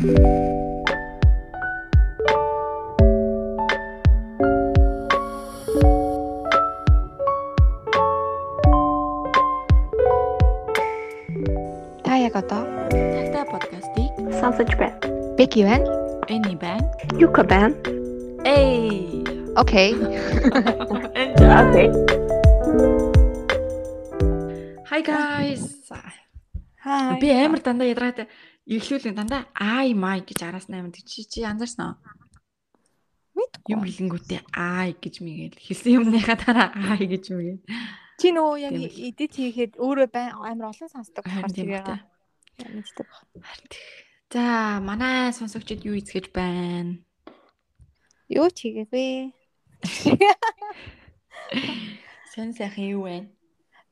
Та яг одоо Тагтаа подкастыг сонсож байна. Беки байна. Эни байна. Юка байна. Эй. Окей. Окей. Hi guys. Хаа. Би амар дандаа ядраад иглүүлэн дандаа ай май гэж араас наймад чи чи анзаарсан уу? Мэдгүй. Юм хэлэнгүүтээ ай гэж мигээл хэлсэн юмныхаа дараа ай гэж мигээл. Чи нөгөө яг эдит хийхэд өөрөө амар олон сонсдог болохоор байна. мэддэг. Тийм. За манай сонсогчид юу эзгэж байна? Юу ч хийгээгүй. Сэн сайхан юу вэ?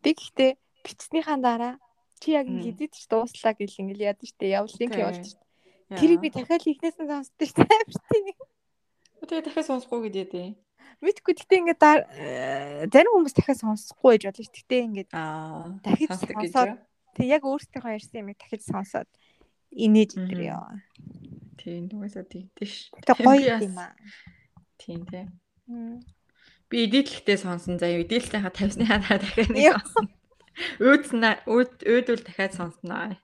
Би гэхдээ бичснийхаа дараа чи яг эдит ч дууслаа гэл ингээл яд штэ Окей. явуулж штэ. Тэрийг би дахиад хийхнээс нь сонсдог штэ. Амар тийм. тэгээ дахиад сонсохгүй гэдэг дээ. Мэдгүй гэхдээ ингээд зарим хүмүүс дахиад сонсохгүй байж болно ш. Гэхдээ ингээд гэж сонсоод тэг яг өөрсдийнхөө ярьсан юмыг дахиж сонсоод инээж идэр яа. Тийм нугасаа тэгдэж ш. Би гоё юм аа. Тийм тий. Мм. Би эдитлэхтэй сонсон заяа. Эдитлэнхаа тавьсныхаа дараа дахиад нэг сонсон. Өөдснө өөд өөдөл дахиад сонсноо.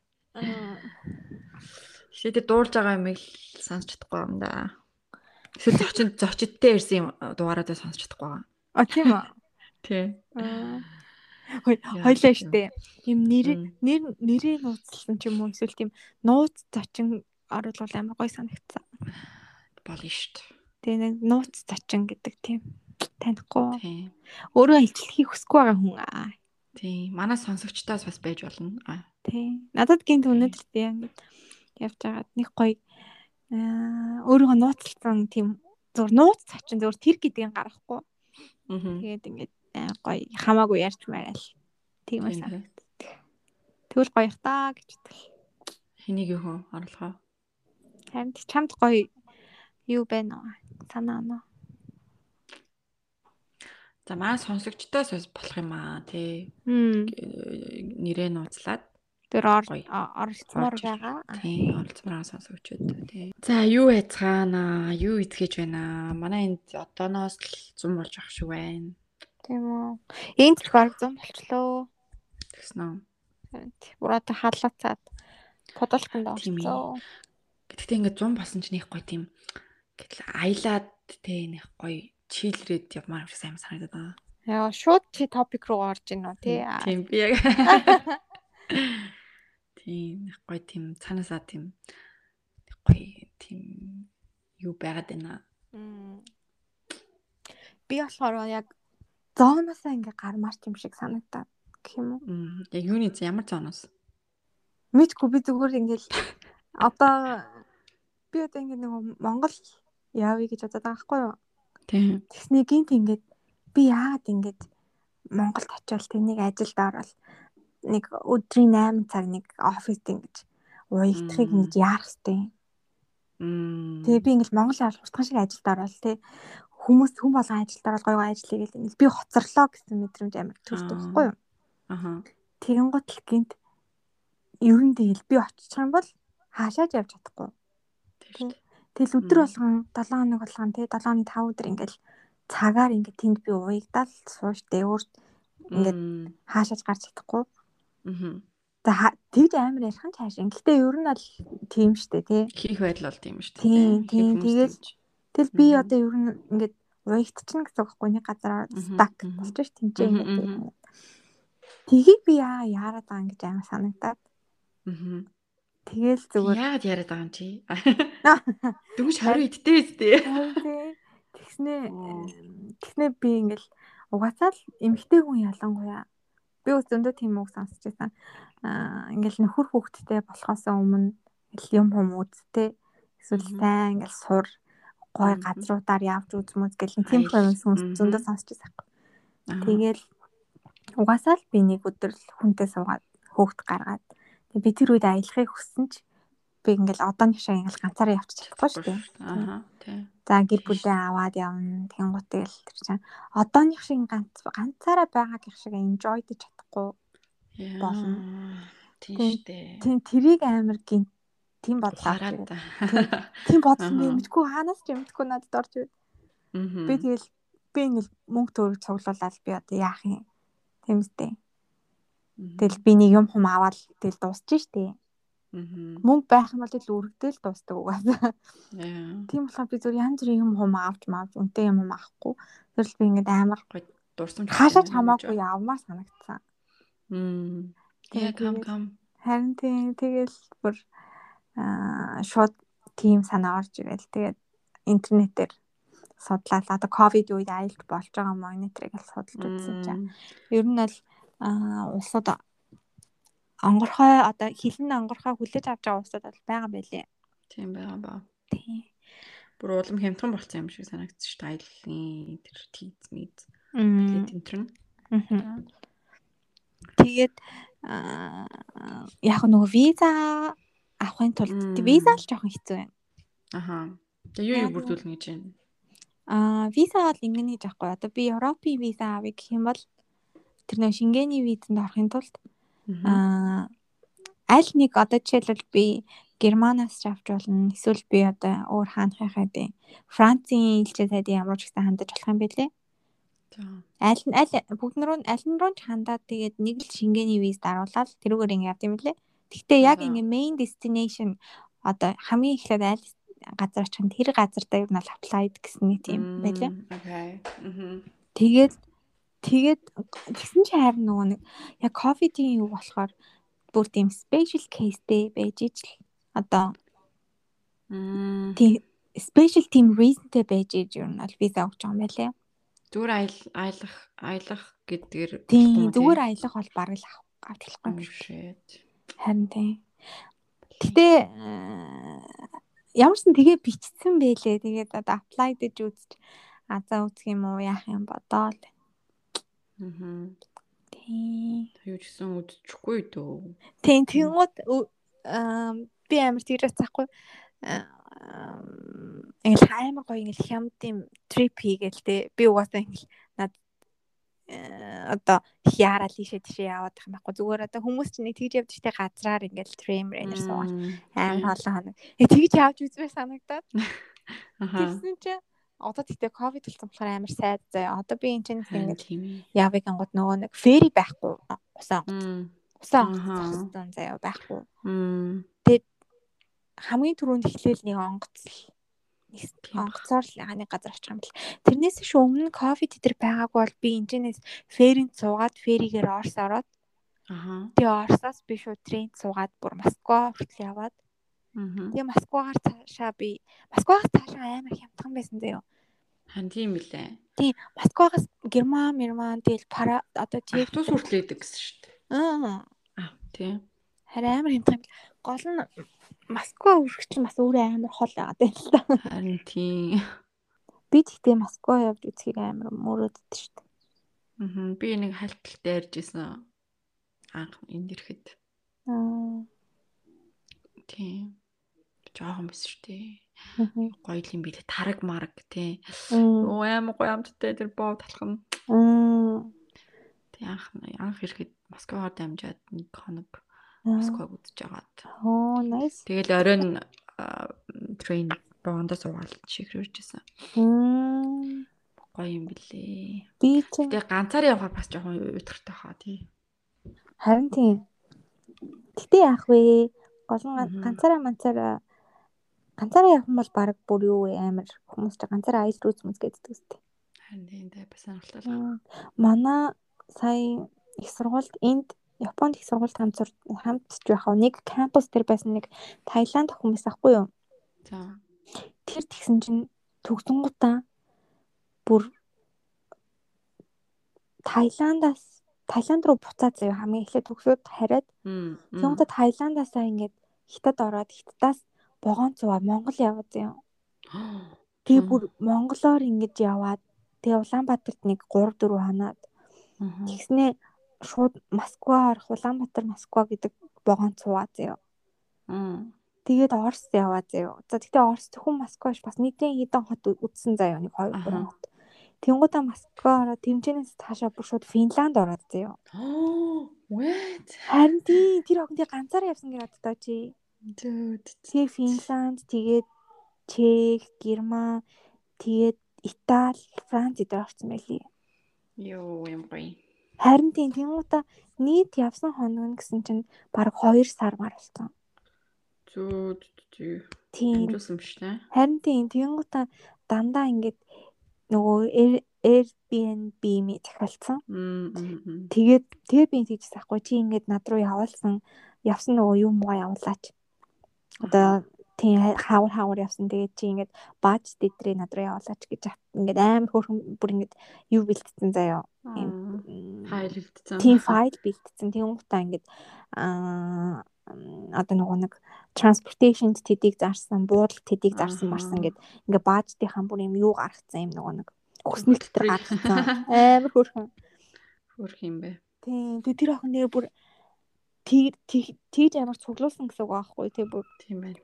Шийдэ дуулж байгаа юм л сонсч чадахгүй юм да. Эсвэл зочин зочидтэй ирсэн юм дугаараадаа сонсч чадахгүй байгаа. А тийм үү. Тий. Хоёлаа штэ. Им нэр нэр нэрээ нууцлсан ч юм уу эсвэл тийм нууц зочин оруулал амар гоё санагдсан. Болно дээ. Тэгээ нэг нууц зочин гэдэг тийм танихгүй. Өөрөө илчлэхийг хүсэхгүй байгаа хүн аа. Тий. Манай сонсогчдоос бас байж болно. Аа. Тий. Надад гинт өнөдр тий ингээд явж байгаад нэг гоё аа өөрийгөө нууцлсан тийм зур нууц зочин зур тэр гэдгийг гаргахгүй. Мгм. Тэгээд ингээд аа, гоё хамаагүй ярьж мараал. Тийм Тийм, байсан. Тэгвэл гоё та гэж бодвол. Хэнийг юу хөө орлогоо. Харин чамд гоё юу байна уу? Санаа оноо. За манай сонсогчдоос бас болох юм аа тий. Нэрээ нууцлаад Тэр оролцмоор байгаа. тий оролцмоор сонсогчд тий. За юу яцгаана? Юу эзгэж байна? Манай энд одооноос л зум болж ах шиг байна. Тийм үү. Энд ч баг зам болчлоо. Тэгсэн үү? Подолконд Тийм ээ. орцоо. Гэхдээ ингээд зум болсон ч нэг гоё тийм гэтэл аялаад тий нэг гоё чийлрээд явмаар юм шиг сайн санагдаад байна. Яа, шууд чи топик руу орж ийн үү тий. Тийм би яг тийм нэг гоё тийм цаанаасаа тийм гоё тийм юу байгаад байна. Би болохоор яг зооноосоо ингээ гармаарч юм шиг санагдаад гэх юм уу. Яг юуны ямар зооноос? Мэдгүй би зүгээр ингээл одоо би одоо ингээ нэг Монгол явъя гэж бодоод байгаа байхгүй юу. Тэгснээ гинт ингээд би яагаад ингээд Монголд очивол тэнийг ажилд орол нэг өдрийн 8 цаг нэг оффист ингэж уягдахыг ингэж яарах хэвтэй. Тэгээ би ингээл Монгол авал хурдхан шиг ажилд орол тэ хүмүүс хүн болгон ажилд орол гоё гоё ажиллая гэл ингээл би хоцорлоо гэсэн мэдрэмж амар төрдөг Аа. байхгүй юу. Аха. Тэгэн гутал гинт ер нь тэгэл би очих юм бол хаашаач явж чадахгүй. Тийм шүү дээ. Тэгэл өдөр болгон 7 хоног болгон тэ 7 хоног 5 өдөр ингээл цагаар ингээд тэнд би уягдал сууш дэвүүр Ингээд хаашаач гарч чадахгүй. Мгм. За тэгж амар ярих нь цааш. Гэхдээ ер нь бол тийм штэ тий. Хийх байдал бол тийм дээ. Тийм, тийм, тэгэл-. Тэгэл би одоо ер нь ингээд уягдчихна гэсэн үг байхгүй нэг газараа стак болж ш тэнцээ Мгм, ингээд. Тгийг би яа яарад байгаа юм гэж амар санагдаад. Мгм. Тэгэл зүгээр. Яагаад яриад байгаа юм чи? Дөнгөж 20 идтэй үстэй. Тэгснээ тэгснээ би ингээл угаасаа л эмгтэй хүн ялангуяа би ус зөндөө тийм үг сонсч байсан. Аа ингээл нөхөр хүүхэдтэй болохоос өмнө юм хүм үзтэй эсвэл сайн ингээл сур гой газруудаар явж үзмүз гэл тийм хүмүүс зөндөө сонсч байсан. Тэгэл угаасаа л би нэг өдөр хүнтэй суугаад хөөхт гаргаад би тэр үед аялахыг хүссэн ч би ингээл одооны шиг ингээл ганцаараа явчих чадахгүй шүү дээ. Аха. Тий. За гэр бүлээ аваад явна. Тэнгуут тэгэл тэр чинь одооных шиг ганц ганцаараа байгаа гэх шиг enjoy-дж чадахгүй. Яа. Болно. Тийм Тийм. шүү дээ. Тийм тэрийг амар гин тийм бодлоо. Тийм бодсон би Аха. мэдгүй хаанаас ч мэдгүй надад орж. Мгм. Би тэгэл би ингээл мөнгө төгрөг цуглуулаад би одоо яах юм. Тийм үстэй. Мгм. Тэгэл би нэг юм хум аваад тэгэл дуусчих штеп. Мөнгө байх юм бол тэгэл үргэлжлэл дуустдаг угаасаа. Тийм болохоор би зүгээр янз бүрийн юм хум авч маавч үнтэй юм авахгүй. Тэгэл би ингээд амар Дурсамж. хаашаач хамаагүй явмаар санагдсан. Мм. Яа кам кам. Харин тийм тэгэл бүр аа шууд тийм санаа орж ирэл. Тэгээд интернетээр судлаад одоо ковид үед айлт болж байгаа мониторыг л судалж үзсэн чинь. Ер нь аа улсууд онгорхой одоо хилэн онгорхой хүлээж авч байгаа улсууд бол байгаа байлээ. Тийм байгаа ба. Тийм. Бүр улам хямдхан болсон юм шиг санагдчих шүү дээ. Аяллаа тэр тийз энтер нь. Мгм. Тэгээд яг нөгөө виза авахын тулд виза л жоохон хэцүү байна. Аха. Тэгээ юу юу бүрдүүлнэ гэж байна. Аа виза бол ингэнэ гэж аахгүй. Одоо би Европын виза авъя гэх юм бол тэр нөө Шенгений визэнд орохын тулд аа аль нэг одоо жишээлбэл би Германаас ч авч болно. Эсвэл би одоо өөр хаанхай хайдیں۔ Францын элчээ сайдын ямар ч гэсэн хандаж болох юм бэлээ. За. Аль нь аль бүгд рүү аль нь руу ч хандаад тэгээд нэг л Шенгений виз даруулаад тэрүүгээр ингэ явд юм лээ. Гэхдээ яг ингэ main destination одоо хамгийн эхлээд аль газар очих нь тэр газар дээр нь л applied гэсэн нэг тийм байлээ. Окей. Тэгээд тэгээд тэгсэн чи харин нөгөө нэг яг ковидын юу болохоор бүр тийм special caseтэй байж ижил одоо Мм. тийм special team reasonтэй байж иж ер нь бол виза өгч байгаа юм байлээ. Зүгээр аял аялах аялах гэдгээр Тийм зүгээр аялах бол бараг л авах болохгүй юм шиг. Харин тийм. Гэтэ э, ямарсан тэгээ бичсэн байлээ. Тэгээд одоо apply гэж үзэж азаа үзэх юм уу яах юм бодоол. Мгм. Тийм. Юу ч гэсэн үдчихгүй дөө. Тийм тэнгууд аа би амар тэгж цахгүй. Ингээл амар гоё ингээл хямдын трип хийгээл те би угаасаа ингээл над э, одоо хяарал ийшээ тийшээ яваад юм байхгүй зүгээр одоо хүмүүс чинь нэг тэгж явдаг штэ газраар ингээл тремрэнер суугаад амар олон хоног э тэгж явж үзмээр санагдаад Аха. тэгсэн чинь одоо тэгтээ ковид болсон болохоор амар сайд заяа одоо би энэ чинь ээ. явыг ангууд нөгөө нэг фери байхгүй усаа Мм. усаа Аха. онгоцсон заяа байхгүй Мм. хамгийн түрүүнд эхлээл нэг нэг баг. онгоцоор л хааны газар очих юм бэл. Тэрнээс ш өмнө ковид дээр байгаагүй бол би энэчнээс феринд суугаад феригээр Орс ороод Аха. тэгээ Орсоос би шууд тренд суугаад бүр Москва хүртэл яваад. Тэгээ Москвагаар цаашаа би Москвагаас цаашаа амар хямдхан байсан заяа. Хан тийм билээ. Тийм Москвагаас Герман, Герман тэгэл пара одоо чек Автобус хүртэл идэг гэсэн шүү дээ. аа Аа, тийм. харин амар хямдхан. Гол нь Москва чинь бас өөрөө амар хол байгаа юм л та. Харин тийм. Би тэгтээ Москва явж үзхийг амар мөрөөддөг шүү дээ. Мгм. Би нэг хальталтай ярьж исэн. Анх энд ирэхэд. Аа. Тийм. Жохон биш шүү дээ. Гоё юм билээ. Тараг мараг тий. Оо амар гоё амттай тэр боо. Мм. Тий анх анх ирэхэд Москваар дамжаад нэг хоног. Москваг үзэж агаад. Оо, nice. Тэгэл оройн трейн боондоо суугаад. Мм. Гоё юм билээ. Би Тэгээ ганцаараа явахаар бас жоохон уйтгартай хаа тий. харин тийм. Гэтэ яах вэ? Гол нь ганцаараа манцаараа ганцаараа явах юм бол баг бүр юу вэ амар хүмүүс ч ганцаараа аялал руу зүмс гэдэг үстэй. Харин тийм дээ бас сонирхолтой. Манай сая их сургуульд энд Японд их сургуульд хамт сур- хамтч байх уу нэг кампус дээр байсан нэг Таиланд хүмүүс ахгүй юу? За. Тэр тэгсэн чинь төгсөнгуудаа бүр Таиландаас Таиланд руу буцаад заяа хамгийн эхлээд төгсөөд хараад. Тэгвэл Таиландаасаа ингээд хятад ороод хятадаас богоон цуваа Монгол яваад заяа. Тэгээ бүр монголоор ингэж яваад тэгээ Улаанбаатарт нэг 3 4 хоноод Мгм. тэгснээ шууд Москва орох Улаанбаатар Москва гэдэг богоон цуваа заяа. Тэгээд Орос яваа заяа. За тэгтээ Орос зөвхөн Москваш бас нийтийн хэдэн хот үзсэн заяа нэг 2 Аха. 3 хот. Тэнгуудаа Москва ороод тэмчэнээс цаашаа бүр шууд Финланд ороод заяа. What? Харин тий тэр огт ганцаараа явсан гэр боддоо чи. Тэгээ Финланд, тэгээд Чех, Герман, тэгээд Итали, Франц эдгээр орсон байлээ. Йоо юм гоё. Харин тийм тэнгуутаа нийт явсан хоног нь гэсэн чинь баг 2 сар мар болсон. Зөө. Тийм. Биш үү? Харин тийм тэнгуутаа дандаа ингээд нөгөө Air- Airbnb ми захиалцсан. Мм. Тэгээд тэгээ би тэгж сахгүй чи ингээд над руу явуулсан явсан нөгөө юм уу явуулаач. Одоо тийм хавар хавар явсан тэгээд чи ингээд бааж дэдрээ над руу явуулаач гэж ингээд амар хөөрхөн бүр ингээд юу бэлтцсэн заяа. М, Файл үлдсэн. тийм файл бэлтцсэн тэнгуутаа ингээд аа одоо нөгөө нэг transportation тэдийг зарсан, буудал тэдийг зарсан марсан гэд ингээ бааждынхаа бүр юм юу гаргацсан юм нөгөө нэг өснөл дотор гаргацсан. Амар хөөрхөн. Хөрх юм бэ. Тийм. Тэр охин нэр бүр тийж амар цуглуулсан гэсэн үг аахгүй тий бүр Тийм байна.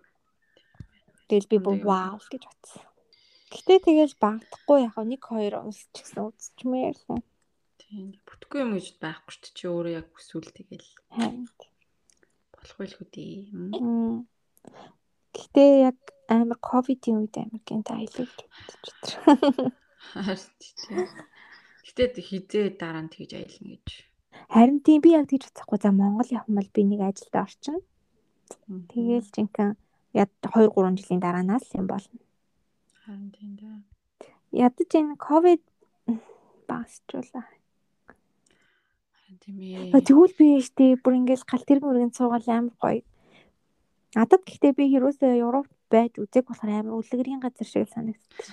тэгэл би бүр вау гэж бодсон. Гэтэ тэгэл багдахгүй яг нэг хоёр унс ч гэсэн үзчихмээр л Тийм. Бүтггүй юм гэж байхгүй дээ. Чи өөрөө яг хүсвэл тэгэл харин. болох байлгүй дээ. Мм. Мм. Гэтэ яг амар ковидын үед амар гэнт аялал гэж. Тийм. Гэтэ хизээ дараа нь тэгж аялна гэж. Харин тийм би яг тэгж бодохгүй за Монгол явах юм бол би нэг ажилд орчин. Тэгээл жинхэнэ яд 2 3 жилийн дараанаас юм болно. Харин тийм дээ. Ядаж энэ ковид багсчлаа. Харин тийм ээ. Тэгвэл би штэ бүр ингээл галт тэрэг мөргэн цуугаал амар гоё. Надад гэхдээ би юусоо Европ байж үзег болохоор амар үлгэрийн газар шиг санагдчих.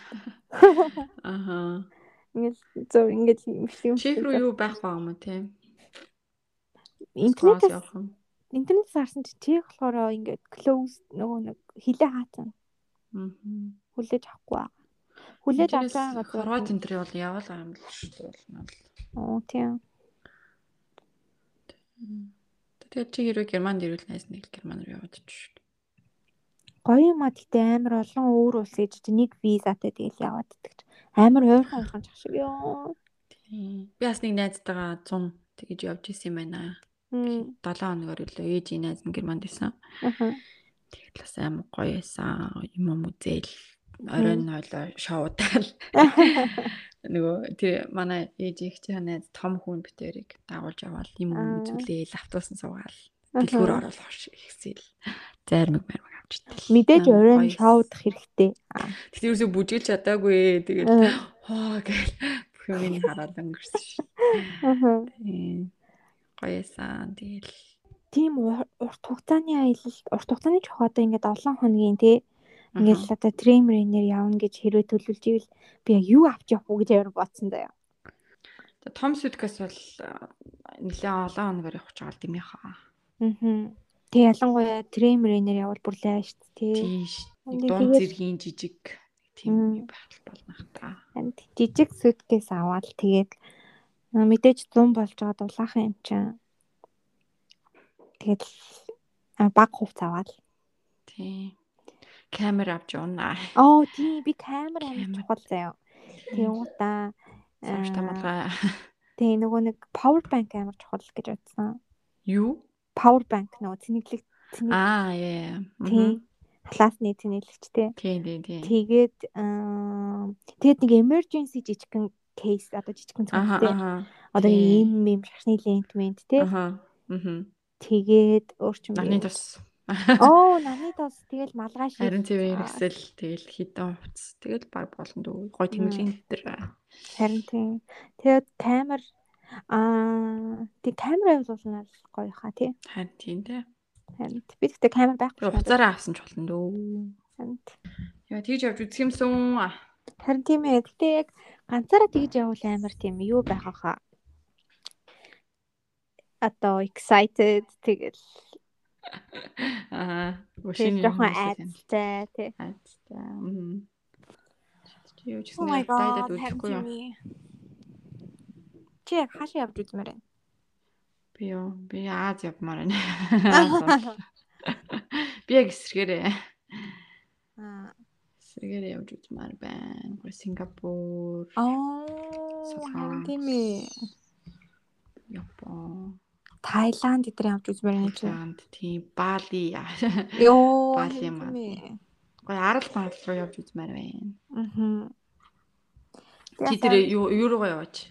Аха. Ингээл зөв ингээл юм шиг. Чих рүү юу байх байгаа юм те? Интернетээс явах юм. интернет сарсан чи чих болохоор ингээд close нөгөө нэг хилээ хаацсан. Мгм. Хүлээж авахгүй байгаа. Хүлээж авч байгаа газар. Хорват энэ төр бол яваалаа юм л шүү дээ. Оо тийм. Тэгээд чи хэрвээ Германд ирвэл найс нэг Герман руу яваад ч. Гоё юм а гэхдээ амар олон өөр улс гэж чи нэг визатай тэгэл яваад идэх. Амар ойрхон ойрхон чах шиг ёо. Би бас нэг найзтайгаа 100 тэгэж явж исэн юм байна. Мм. 7 хоногор илүү ээжийн найз нь Германд. Аха. Тэгээд бас амар гоё байсан. Юм юм үзэл оройн хойлоо шоудаал. Нөгөө тэр манай ээж их чинь найз том хүн битэрийг дагуулж яваал юм Аа. юм үзүүлээл автосан суугаал. Дэлгүүр оруулах ихсэл зайрмаг мэрмэг авч итэл. Мэдээж оройн шоудах хэрэгтэй. Тэгтээ юусоо бүжгэлж чадаагүй. Тэгээд Аа. хоо гэл бүх юм хараад өнгөрсөн шүү. Аха. Гоёсан. Тэгэл Тийм ур- урт хугацааны аялал, урт хугацааны ч одоо ингээд олон хоногийн тий Ингээл одоо тремерээр явна гэж хэрвээ төлөвлөж ивэл би юу авч явах уу гэж амар бодсон даа. За, том сүдгээс бол нэлээд олон хоногор явах гэж байгаа юм яхаа. Аа. Тэг ялангуяа тремерээр явал бүр лайш тий. Тэгээд- зэргийн жижиг тийм байх болох та. Харин Жижиг сүткээс аваад тэгээд мэдээж 100 болж байгаа дулаахан юм чинь. Тэгээд а, баг хувц аваад. Тийм. Камер авч явна. Оо тийм би камер Камер. чухал заяа. Тийм удаа Савч тамалгаа. тийм нөгөө нэг power bank амар чухал гэж бодсон. Юу? Power bank нөгөө цэнэглэг цэнэг Аа, яа. тийм классны цэнэглэгчтэй. Тийм, тийм, тийм. Тэгээд тэгээд нэг emergency жижигхэн кейс одоо жижигхэн Аха, цогцтой. Одоо ийм юм шашны лент мент тий. Мгм. Тэгээд өөрчм Нагны тус. Оо, наны тос тэгэл малгай шиг. Харин тийм хэрэгсэл тэгэл хитэн хувцс. Тэгэл баг болно дөө. Гой тэмдэглэлийн дээр. Харин тийм. Тэгээд камер аа тэг камер авуулна л гоё хаа тий. Харин тийм дээ. Харин би гэхдээ камер байхгүй хуцаараа авсан ч болно дөө. Харин Яа тийж явж үзэх юмсан. Харин тийм ээ. Гэтэ яг ганцаараа тэгж явуул амар тийм юу байх хаа. Одоо excited тэгэл Аа, өшин жоохон айцтай тий. айцтай. Мм. Юу ч Oh гэсэн my дайдад god. үзэхгүй юу? Чи яг хаашаа явж үзмээр байна? Би юу? Би Аз явмаар байна. Би яг эсрэгээрээ. Аа. Эсрэгээрээ явж үзмээр байна. Сингапур, Аа. Тийм ээ. Япон. Таиланд эдгээр явж үзмээр байна чи. Таиланд тийм Бали Йоо. Бали тийм маа. ээ. гоё арал бангал руу явж үзмээр байна. Мгм. Чи тэр юу юу руугаа яваач?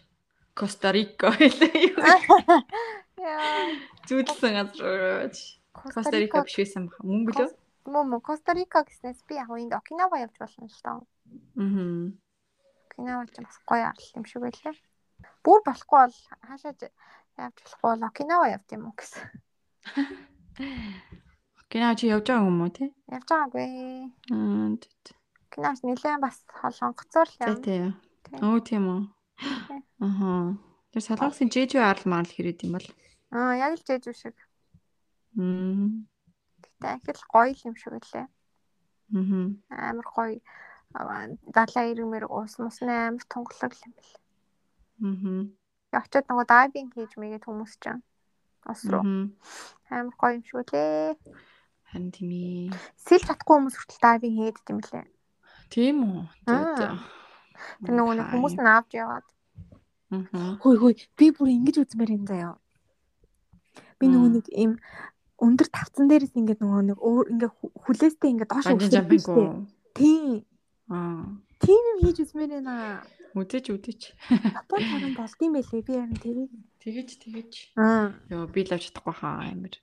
Коста Рика хэлээ? Яа. Зүудсэн газар руу яваач. Коста Рика биш байсан баха. Мөнгө лөө? Мөн мөн Коста Рика гэснээс би яг энд Окинава явж болно л таа. Аа. Окинава ч бас гоё арал юм шиг байлаа. Бүр болохгүй бол хаашаа явж болохгүй бол Окинава явд юм уу гэсэн. Гинаа чи явж байгаа юм уу те? Явж байгаагүй. Аа. Окинавс нэлээд бас холонгоцоор л юм. тий. Оо тийм үү. Аха. Тэр салгасан жижиг арал марал хэрэг юм бол. Аа яг л жиж шиг. Мм. Гэтэ их л гоё юм шиг байлаа. Мм. Амар гоё аа, далаа ирмэр уус мус нь амар тунгалаг юм бэл. Мм. Очоод нөгөө дайвинг хийж мэйгээд хүмүүс ч ус руу амар гоё юм шиг үлээ. Харин тийм ээ. Сэлж чадахгүй хүмүүс хүртэл дайвинг хийгээд юм лээ. Тийм үү? Аа. Тэр нөгөө нэг хүмүүс нь авч яваад. Аа. Хөөе хөөе би бүр ингэж үзмээр юм заяа. Би нөгөө Аа. нэг им өндөр тавцан дээрээс ингээд нөгөө нэг өөр ингээ ху- хүлээстэй ингээ доош уу? Тийм. Аа. Тийм юм хийж үзмээр байна. Үдэж үдэж. Япон харин болдсон байлээ. Би харин тэрийг. Тэгэж тэгэж. Аа. Йоо би л авч чадахгүй хаа амир.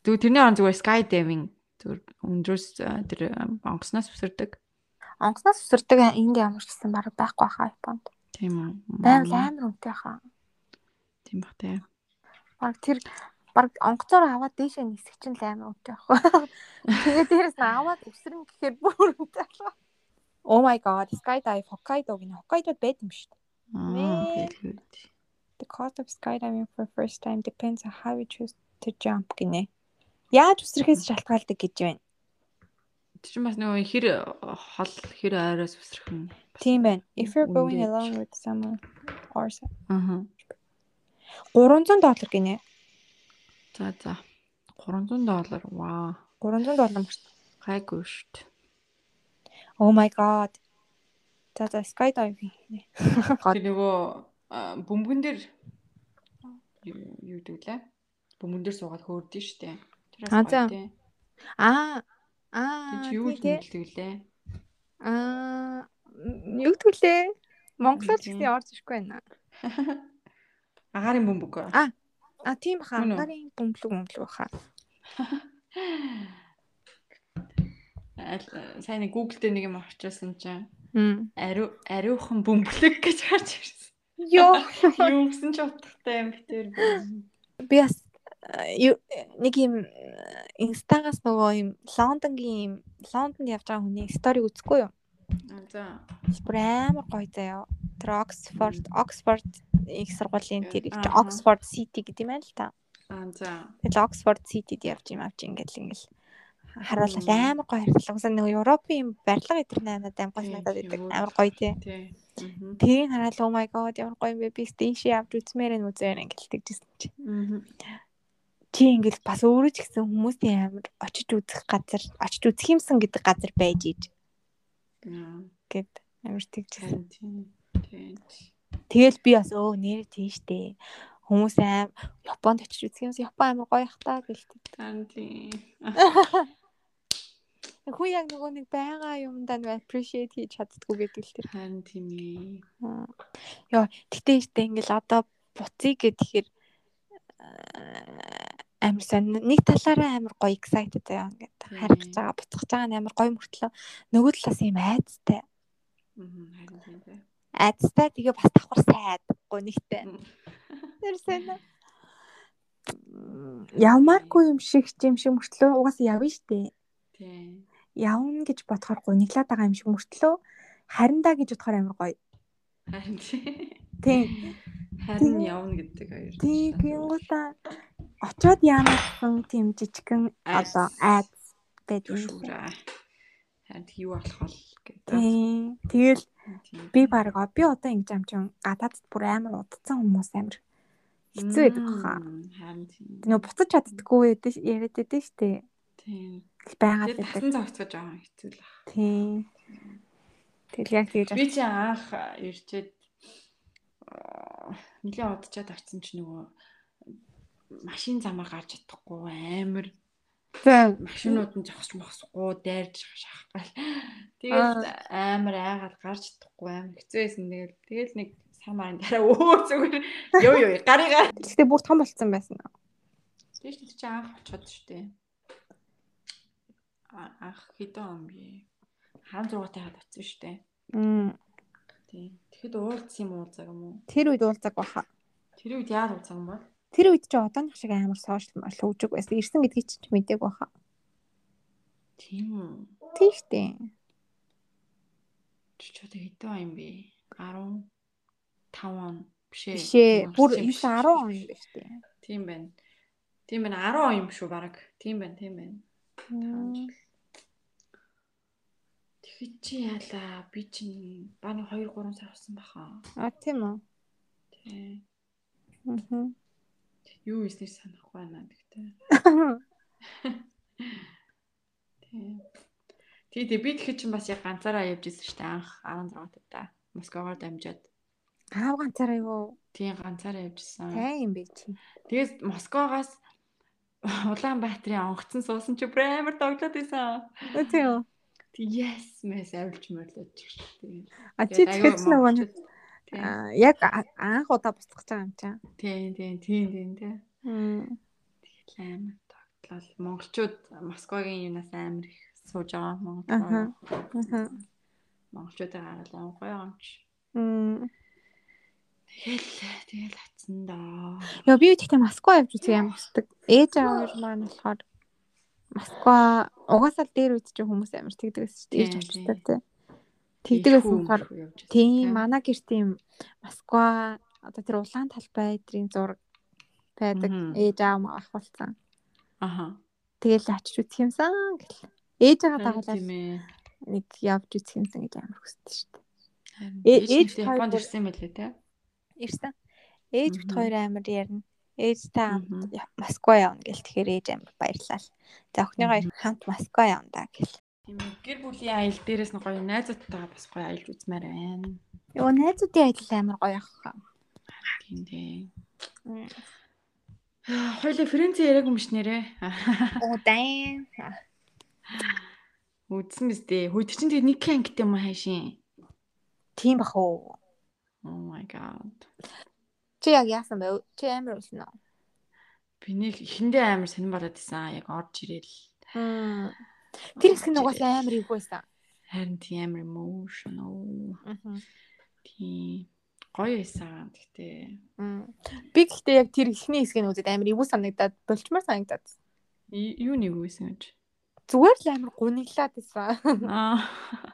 Тэгвэл тэрний он зүгээр sky diving зүгээр өндрөөс тэр онгоцноос үсэрдэг. Онгоцноос өсөрдөг энд ямар ч гэсэн баг байхгүй хаа Японд. Тийм үү? Байвал амар үнэтэй хаа. Тийм бах тий. Баг тэр баг онгоцоор аваад дээшээ нисэх чинь л амар үнэтэй байхгүй. Тэгээ дээрэс нь аваад өсрөн гэхээр бүр байна. Oh my god, skydive Hokkaido гинэ. Hokkaido байд юм шүү дээ. The cost of skydiving for first time depends on how you choose to jump gинэ. Яаж үсрэхээс шалтгаалдаг гэж байна. Тэр чинь бас нөгөө хэр э, хол хэр ойроос үсрэх юм. Тийм байна. If you're going along with someone or so- Аа. 300 доллар гинэ. За за. 300 доллар. Вау. 300 доллар мөрт. Гайгүй шүү дээ. Oh my god. За за skydiving. Тэр нөгөө а, бөмбөгөн дээр юу юу гэдэг лээ? Бөмбөгөн дээр суугаад хөөрдөн шүү дээ. Тэр А, за. Аа. Аа. чи юу л тий, тий. хэлдэг лээ? Аа. Юу гэдгүүлээ? Монголоор ч гэсэн орж ирэхгүй байна. Агаарын бөмбөг. А. А тийм үү? Гарын бөмбөлөг бөмбөлөг баха. Аль- Сайн нэг Google дээр нэг юм орчуулсан чинь ариу ариухан бөмбөлөг гэж гарч ирсэн. Йоо. Юу гэсэн ч утгатай юм битэр. Би бас э, нэг юм э, инстагаас нөгөө юм Лондонгийн юм Лондонд явж байгаа хүний стори үзэхгүй юу? За. Бүр амар гоё заяа. Тэр Оксфорд, Оксфорд их сургуулийн тэр их Аха. Оксфорд Сити гэдэг юм байна л та. Аа за. Тэгэл Оксфорд Ситид явж юм авч ингээл ингээл харуулал Мм. амар гоё харилцаа. Уусаа нөгөө Европын барилга эдэр надад амар гоё санагдаад байдаг. Амар гоё тий. Тэрийг хараад oh my god ямар гоё юм бэ? Би стейшээ авч үзмээр энэ үзээр ингээл тэгжсэн чи. Аа. Чи ингээл бас өөрөө ч гэсэн хүмүүсийн амар очиж үзэх газар, очиж үзэх юмсан гэдэг газар байж иж Аа. Гэд амар тэгжсэн. Тэгэл би бас өө нэр тийштэй. Хүмүүс аим Японд очиж үзэх юмсан Япон амар гоё хта гэлтэй. Тийм. Хүү яг нөгөө нэг байгаа юмдаа нэг appreciate хийж чаддгүй гэдэг л тэр. Харин тийм ээ. Йоо, тэгтээ ихтэй ингээл одоо буцъя гэхээр амар сонь нэг талаараа амар гоё excited заяа ингээд гэж байгаа буцах байгаа нь амар гоё мөртлөө нөгөө талаас юм айцтай. Аа. Харин тийм дээ. Айцтай тэгээ бас давхар сайдгүй нэгтэй. Мм. Тэр сонь. Явмааргүй юм шиг юм шиг мөртлөө угаасаа явна штэ. Тийм. Явна гэж бодохоор гуниглаад байгаа юм шиг мөртлөө хариндаа гэж бодохоор амар гоё. Харин тийм. Тийм. Харин явна гэдэг хоёр. Тийм гингуудаа очоод яана гэсэн тийм жижигхэн Айц. одоо айц байдаг юм. Түшүүрээ. Харин юу болох бол гэдэг. Тэгэл би баг би одоо ингэж юм чин гадаадд бүр амар удцсан хүмүүс амар хэцүү байдаг хаа. Харин тийм. Нөө буцаж чаддггүй яриад байдаг штэ. Тийм. Байгаад байдаг. тасан байгаа юм хэцүү л баг. Тийм. Тэгэл яг тэгж Би чи анх ирчээд нэлээд удачаад авцсан чи нөгөө машин замаар гарч чадахгүй амар машинууд нь зогсож мохсохгүй дайрж шахах. Тэгээд амар айгаад гарч чадахгүй амар хэцүү байсан. Тэгэл тэгэл нэг самарын дараа өө зүгээр ёо ёо гарыгаа. Гэхдээ бүр том болцсон байсан. Тэгэж тэр чи анх очоод штэ. А- Анх хэдэн он би 16 тайгаад очсон штэ. Мм. Тийм. Тэгэхэд уулзсан юм уу цаг юм уу? Тэр үед уулзаг баха. Тэр үед яад уулзсан юм бол? Тэр үед чи одооных шиг амар сошиал мал хөгжиг байсан. Ирсэн гэдгийг чи мэдээг баха. Тийм үү. Тийм штэ. Чи ч одоо хэдэн он юм бэ? 15 он бишээ. Бишээ. Бүр Өнгөрсөн 9 10 он юм байна штэ. Тийм байна. Тийм байна 10 он юм шүү баг. Тийм байна, тийм байна. Мм. Тэгэхэд чи яалаа би чинь бааны 2 3 сар болсон баха. А тийм үү. Тий. Мгм. Юу ийснэр санахгүй байна гэхдээ. Тий. Тий, тий би тэгэхэд чинь бас яг ганцаараа явж исэн шүү дээ анх 16 таа. Москвоор дамжаад. Аав ганцаараа юу? Тий ганцаараа явж исэн. Тай юм бэ чи. Тэгээс Москвагаас Улаанбаатарын онгоцон суусан чи амар тоглоод байсан. Үгүй тийм. Тэг yes мэс авилж мөрлөж. А чи тэгэхээр ч нөгөө аа, яг анх удаа бусдах байгаа юм чам. Тийм тийм тийм тийм тий. Мм. Тэгэл амар тогтлол. Монголчууд Москвагийн юунаас амар их сууж байгаа. Монгол. Аха. Монголчуудаа гаргал амар гоё юмч. Тэгэл тэгэл атсан доо. Яа би тэгтээ Москва явж үзэх юм хүсдэг. Ээж аав маань болохоор Москва угаасаа л дээр үед чинь хүмүүс амар тэгдэг гэсэн чинь ээж Тийм, очдаг тийм. Тий. Тэгдэг гэсэн болохоор тийм манай гэр тийм Москва одоо тэр улаан талбай эдрийн зураг байдаг. Ээж аав маа ахвалцсан. Аха. Тэгэл очиж үзэх юмсан гэл. Ээж байгаа дагуулаад нэг явж үзэх юмсан гэж амар хүсдэг шүү дээ. Э- ээж Японд ирсэн мэлээ те. Ирсэн. Ээж бит хоёр амар ярина. Ээжтэй хамт Москва явна гэл тэгэхээр ээж амар баярлал. За охиныгоо хамт Москва явна да гэл. Тийм. Гэр бүлийн аял дээрээс нь гоё найзуудтайгаа бас гоё аялж үзмээр байна. Йоо найзуудын ажил амар гоё ах. Тийм дээ. Хоёлаа Францын яриаг юм ш нэрэ. Оо дай. Үдсэн биз дээ. Хөөд чинь тэгээ нэг ангит юм аа хайшин. Тийм бах уу. Oh my god. Чи яг яасан бэ? Чи амар уулна уу? Би нэг ихэндээ амар сонирн болоод исэн. Яг орж ирэл. Мм. Тэр хэсэг нь угаасаа амар их байсан. Харин тийм амар emotional. Тийм. Гоё байсан. Мм. Би гэхдээ яг тэр ихний хэсгийг үзээд амар ивүү санагдаад болчмаар санагдаад. юу нэг үйсэн гэж. Зүгээр л амар гуниглаад байсан.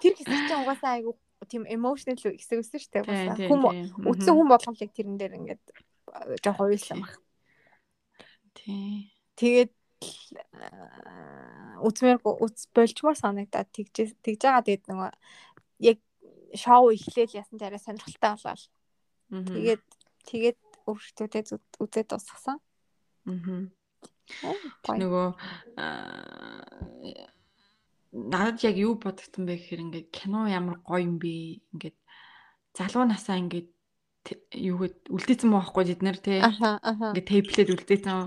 Тэр хэсэг чинь угаасаа айгу тийм emotional хэсэг өссөн шүү дээ. Хүм үдсэн хүн яг тэрэн дээр ингээд э, жоох уйлсан баг. Тийм. Тэгээд үзмээргүй үз болчмоор санагдаад тэгж тэгж байгаа тэгээд нөгөө яг шоу эхлээл ясан тарай сонирхолтой болоод Мгм. тэгээд тэгээд өөртөө үзээд дуусгасан. Гоё. нөгөө аа, надад яг юу бодогдсон бэ гэхээр ингээд кино ямар гоё юм бэ ингээд залуу насаа ингээд юугээд үлдээсэн мөн байхгүй бид нэр те ингээд тейплээд үлдээсэн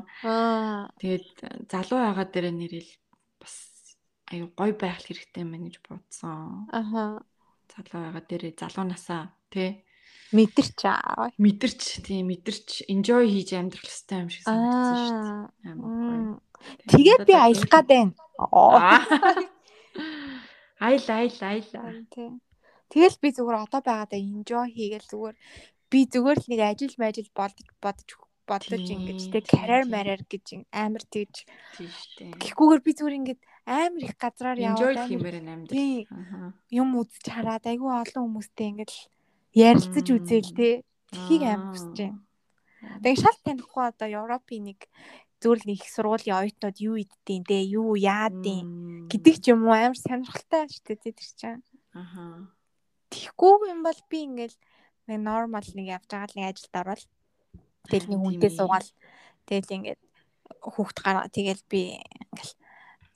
тэгээд залуу байгаа дээр нэрэл бас аюу гоё байх хэрэгтэй мэн гэж бодсон Аха. залуу байгаа дээр залуу насаа те Мэдэрч аа. мэдэрч тийм мэдэрч enjoy хийж амьдрах хэрэгтэй юм шиг санагдсан шүү дээ амар гоё. Тэгээд би аялах гад байна. Айл айл айл. Тийм. Тэгэл би зүгээр одоо байгаадаа enjoy хийгээл зүгээр би зүгээр л нэг ажил мажил бодож бодож Тийм, ингэж тэг карьер марьяар гэж амар тэгж Тийм штэ. гэхгүйгээр би зүгээр ингэж амар их газраар яваад хиймээр Аха. юм үзэж хараад айгүй олон хүмүүстэй ингэж ярилцаж үзээл те тхийг амар хүсэж байна. Тэгээ шал танихгүй одоо Европын нэг зүгээр л нэг их сургуулийн оюутнууд юу иддэйн те юу Мм. гэдэг ч юм уу амар сонирхолтой шүү дээ тэр чинь. Аха. Тэгхгүй юм бол би ингээл нэг нормал нэг явж байгаа л нэг ажилд ороод тэгэл нэг хүнтэй суугаал тэгэл ингээд хүүхд гаргаа тэгэл би ингээл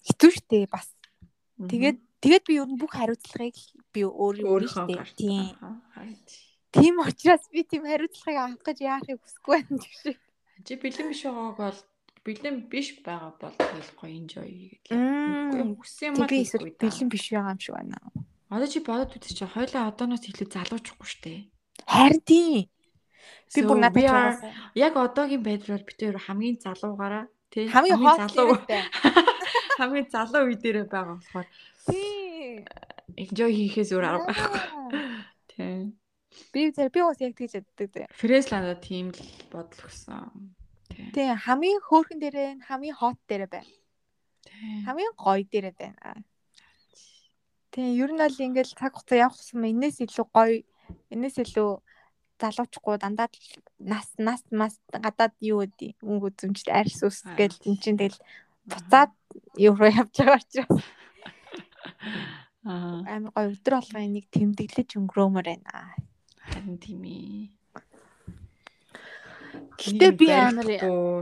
хитүү штэ бас тэгээд тэгээд би ер нь бүх хариуцлагыг би өөрөө гарт. тийм тийм учраас би тийм хариуцлагыг авах гэж яахыг хүсэхгүй байна гэж. Чи бэлэн биш байгааг бол бэлэн биш байгаа бол гоё enjoy. Мм. Хүссэн юм аа би бэлэн биш байгаа юм шиг байна. Одоо чи бодоод үзчих чи хоёлаа одооноос илүү залуучахгүй штэ. Харин тий. Би бүр надад Яг одоогийн байдлаар бид хоёр хамгийн залуугаараа тий хамгийн залуу хамгийн залуу үе дээрээ байгаа болохоор Тий. enjoy хийхээс өөр арга байхгүй. Тий. Би зэрэг би бас яг тэгж яддаг. Фрэсланда тийм л бодол өгсөн. Тий хамгийн хөөрхөн дээрээ хамгийн хот дээрээ байна. Тий. Хамгийн гоё дээрээ байна. Тий ер нь бол ингээл цаг хугацаа явах юм энэс илүү гоё энэс илүү залуучгүй дандаа нас нас мас гадаад юу гэдэг өнгө үзэмжтэй арьс ус гэл эн чинь тэгэл буцаад руу явж байгаа учраас Аа, амар гоё өдөр болгоо энийг тэмдэглэж өнгөрөөмөр байна. харин тийм ээ. Гэтэ би амар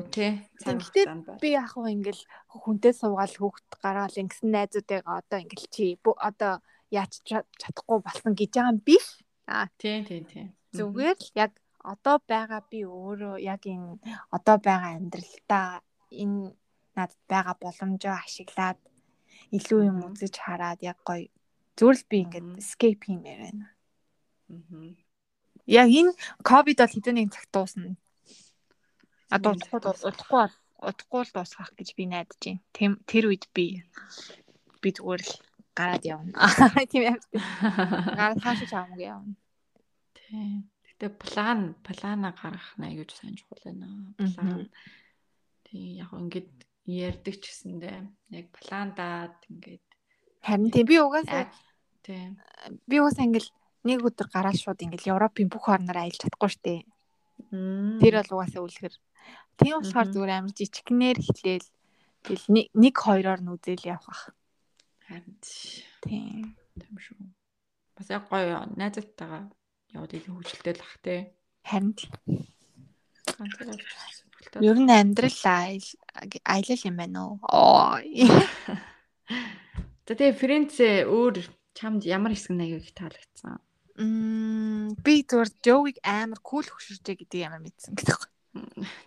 тий. Гэтэ би яг хөө ингээл хүнтэй суугаал хүүхд гаргаал ингэсэн найзуудайгаа одоо ингээл чи одоо яаж ча- чадахгүй болсон гэж байгаа юм биш. Аа Тий, тий, тий. зүгээр л яг одоо байгаа би өөрөө яг энэ одоо байгаа амьдралдаа энэ надад байгаа боломжоо ашиглаад илүү юм үзэж хараад яг гоё зүгээр л би ингээд escape хиймээр байна. Мгм. Яг энэ ковид бол хэдэн нэг цаг дуусна. Дуусна? удахгүй бол удахгүй л дуусгах гэж би найдаж байна. Тэр үед би би зүгээр л гараад явна. Тийм юм. Гараад хаашаа чаамаг явна. Тий. Гэтэ план, плана гаргах нь аюуж сайн чухал байна. План. Тий, яг ингээд ярьдаг ч гэсэндээ яг пландаад ингээд Харин тийм би угаасаа яг тий. би угаасаа ингээл нэг өдөр гараад шууд ингээл Европын бүх орноор аялж чадахгүй. Мм. Тэр бол угаасаа үлгэр. Тийм болохоор зүгээр амар жижигнэр эхлээл тэгэл нэг хоёроор нь үзэл явах. Харин тий. Тийм. Тийм шүү. Бас яг гоё найзтайгаа яваад илүү хөвгөлтэй л ах тий. Харин сонирхолтой. ер нь амьдрал айл аялал юм байна уу? Тэгээ Фрэнцээ өөр чамд ямар хэсэг аяг их таалагдсан? Мм би зүгээр Joey-г амар кул хөшөрчэй гэдэг ямар мэдсэн гэдэг.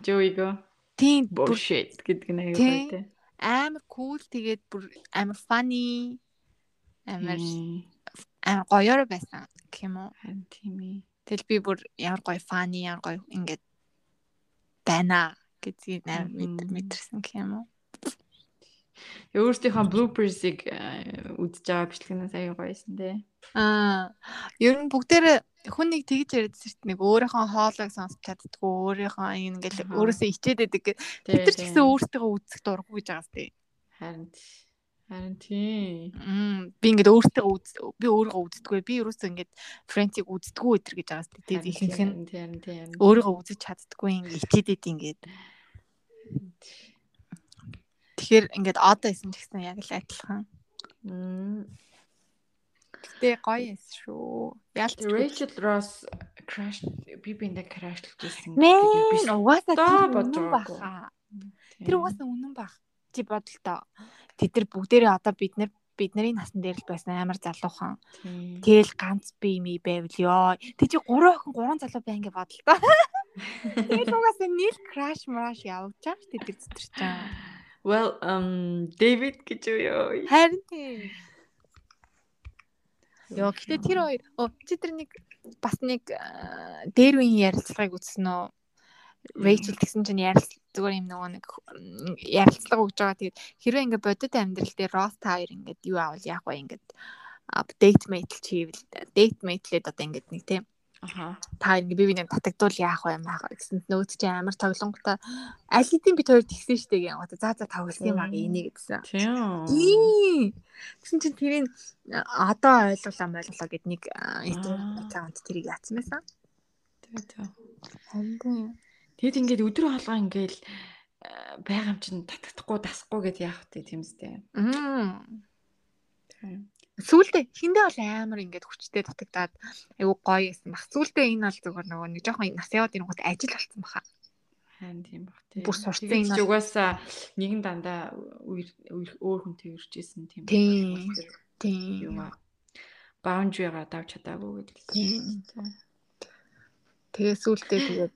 Joey-го Тийм bullshit гэдэг аяг Тий. гоё тий. Амар кул тэгээд бүр амар funny амар амар гоёор байсан гэх юм уу. Тийм ээ. Тэгэл би бүр ямар гоё funny ямар гоё ингээд байна гэдгийг амар мэдэрсэн гэх юм уу. Өөрсдийнхөө bloopers-ыг э, үзэж байгаа бичлэгнээс аяг гоёсэн тий. Аа ер нь бүгдээр хүн нэг тэгж дээ. Нэг өөрийнхөө хоолойг сонсч чаддгүй өөрийнхөө ингээл өөрөөсөө ичээд байдаг гэ. Тий, Бид нар ч тий. гэсэн өөртөө үзэх дурггүй гэж байгаа сте. харин тий. харин тий. Мм би ингээд өөртөө би өөрийгөө үздэггүй. Би ерөөсөө ингээд френцийг үздэггүй өдр гэж байгаа сте. Тэгээд ихэнх нь тий, харин тий, харин тий. өөрийгөө үзэж чаддгүй ингээд ичээд идэв ингээд. Тэгэхээр ингээд одоо исэн ч гэсэн яг л адилхан. Гэтэ гоё эс шүү. Ялч Rachel Ross crash би биндээ crashlж байсан Мэн угаасаа бодож баха. Тэр угаасаа үнэн баг. Чи бодлоо. Тэд нар бүгдээрээ одоо бид нар бидний насан дээр л байсан амар залуухан. Тэгэл ганц би ми байвал ёо. Тэг чи гурван охин гурван залуу бай ингээ бодлоо. Тэгэл угаасаа нийл краш мраш явж байгаа ш тэд нар зүтэрч байгаа. Well, um David гэж юу ёо. Харин тийм. Йоо гэтээ тэр хоёр оо чи тэр нэг бас нэг дээр үеийн ярилцлагыг үзсэн үү? Рэйчел гэсэн чинь ярил зүгээр юм нөгөө нэг ярилцлага өгж байгаа. Тэгээд хэрвээ ингээ бодит амьдрал дээр Ross Tyre ингээд юу аавал яах вэ ингээд апдейт мэйтл чивэл дейт мэйтлээд одоо ингээд нэг тийм. Та ингээ би бинийг татагдвал яах вэ яах вэ гэсэн нөөц чи амар тоглонготой аль хэдийн бид хоёр тэгсэн штэ гэх юм. За за тоглосон юм аа энийг гэсэн. Тийм. Тийм. Тэгсэн чинь тэрийг одоо ойлголоо ойлголоо гэд нэг Аа. аккаунт тэрийг яатсан байсан. Тэгээ тэгээ. Харин Тэгэд ингээд өдөр хоолгоо ингээл байгаа юм чинь татагдахгүй дасахгүй гэд яах вэ тийм үстэй. Мм. Тийм. Сүүлдээ хиндээ бол амар ингээд хүчтэй татагдаад айгу гоё байсан баг. Сүүлдээ энэ бол зүгээр нөгөө нэг жоохон нас яваад ирэнгүүт ажил болсон баха. Харин тийм баг тийм. Бүр сурцсан энэ угаасаа нэгэн дандаа өөр хүнтэй үржижсэн тийм. Тийм. Тийм. Юугаа баундригаа давж чадаагүй. Тийм. Тэгээ сүүлдээ тэгээд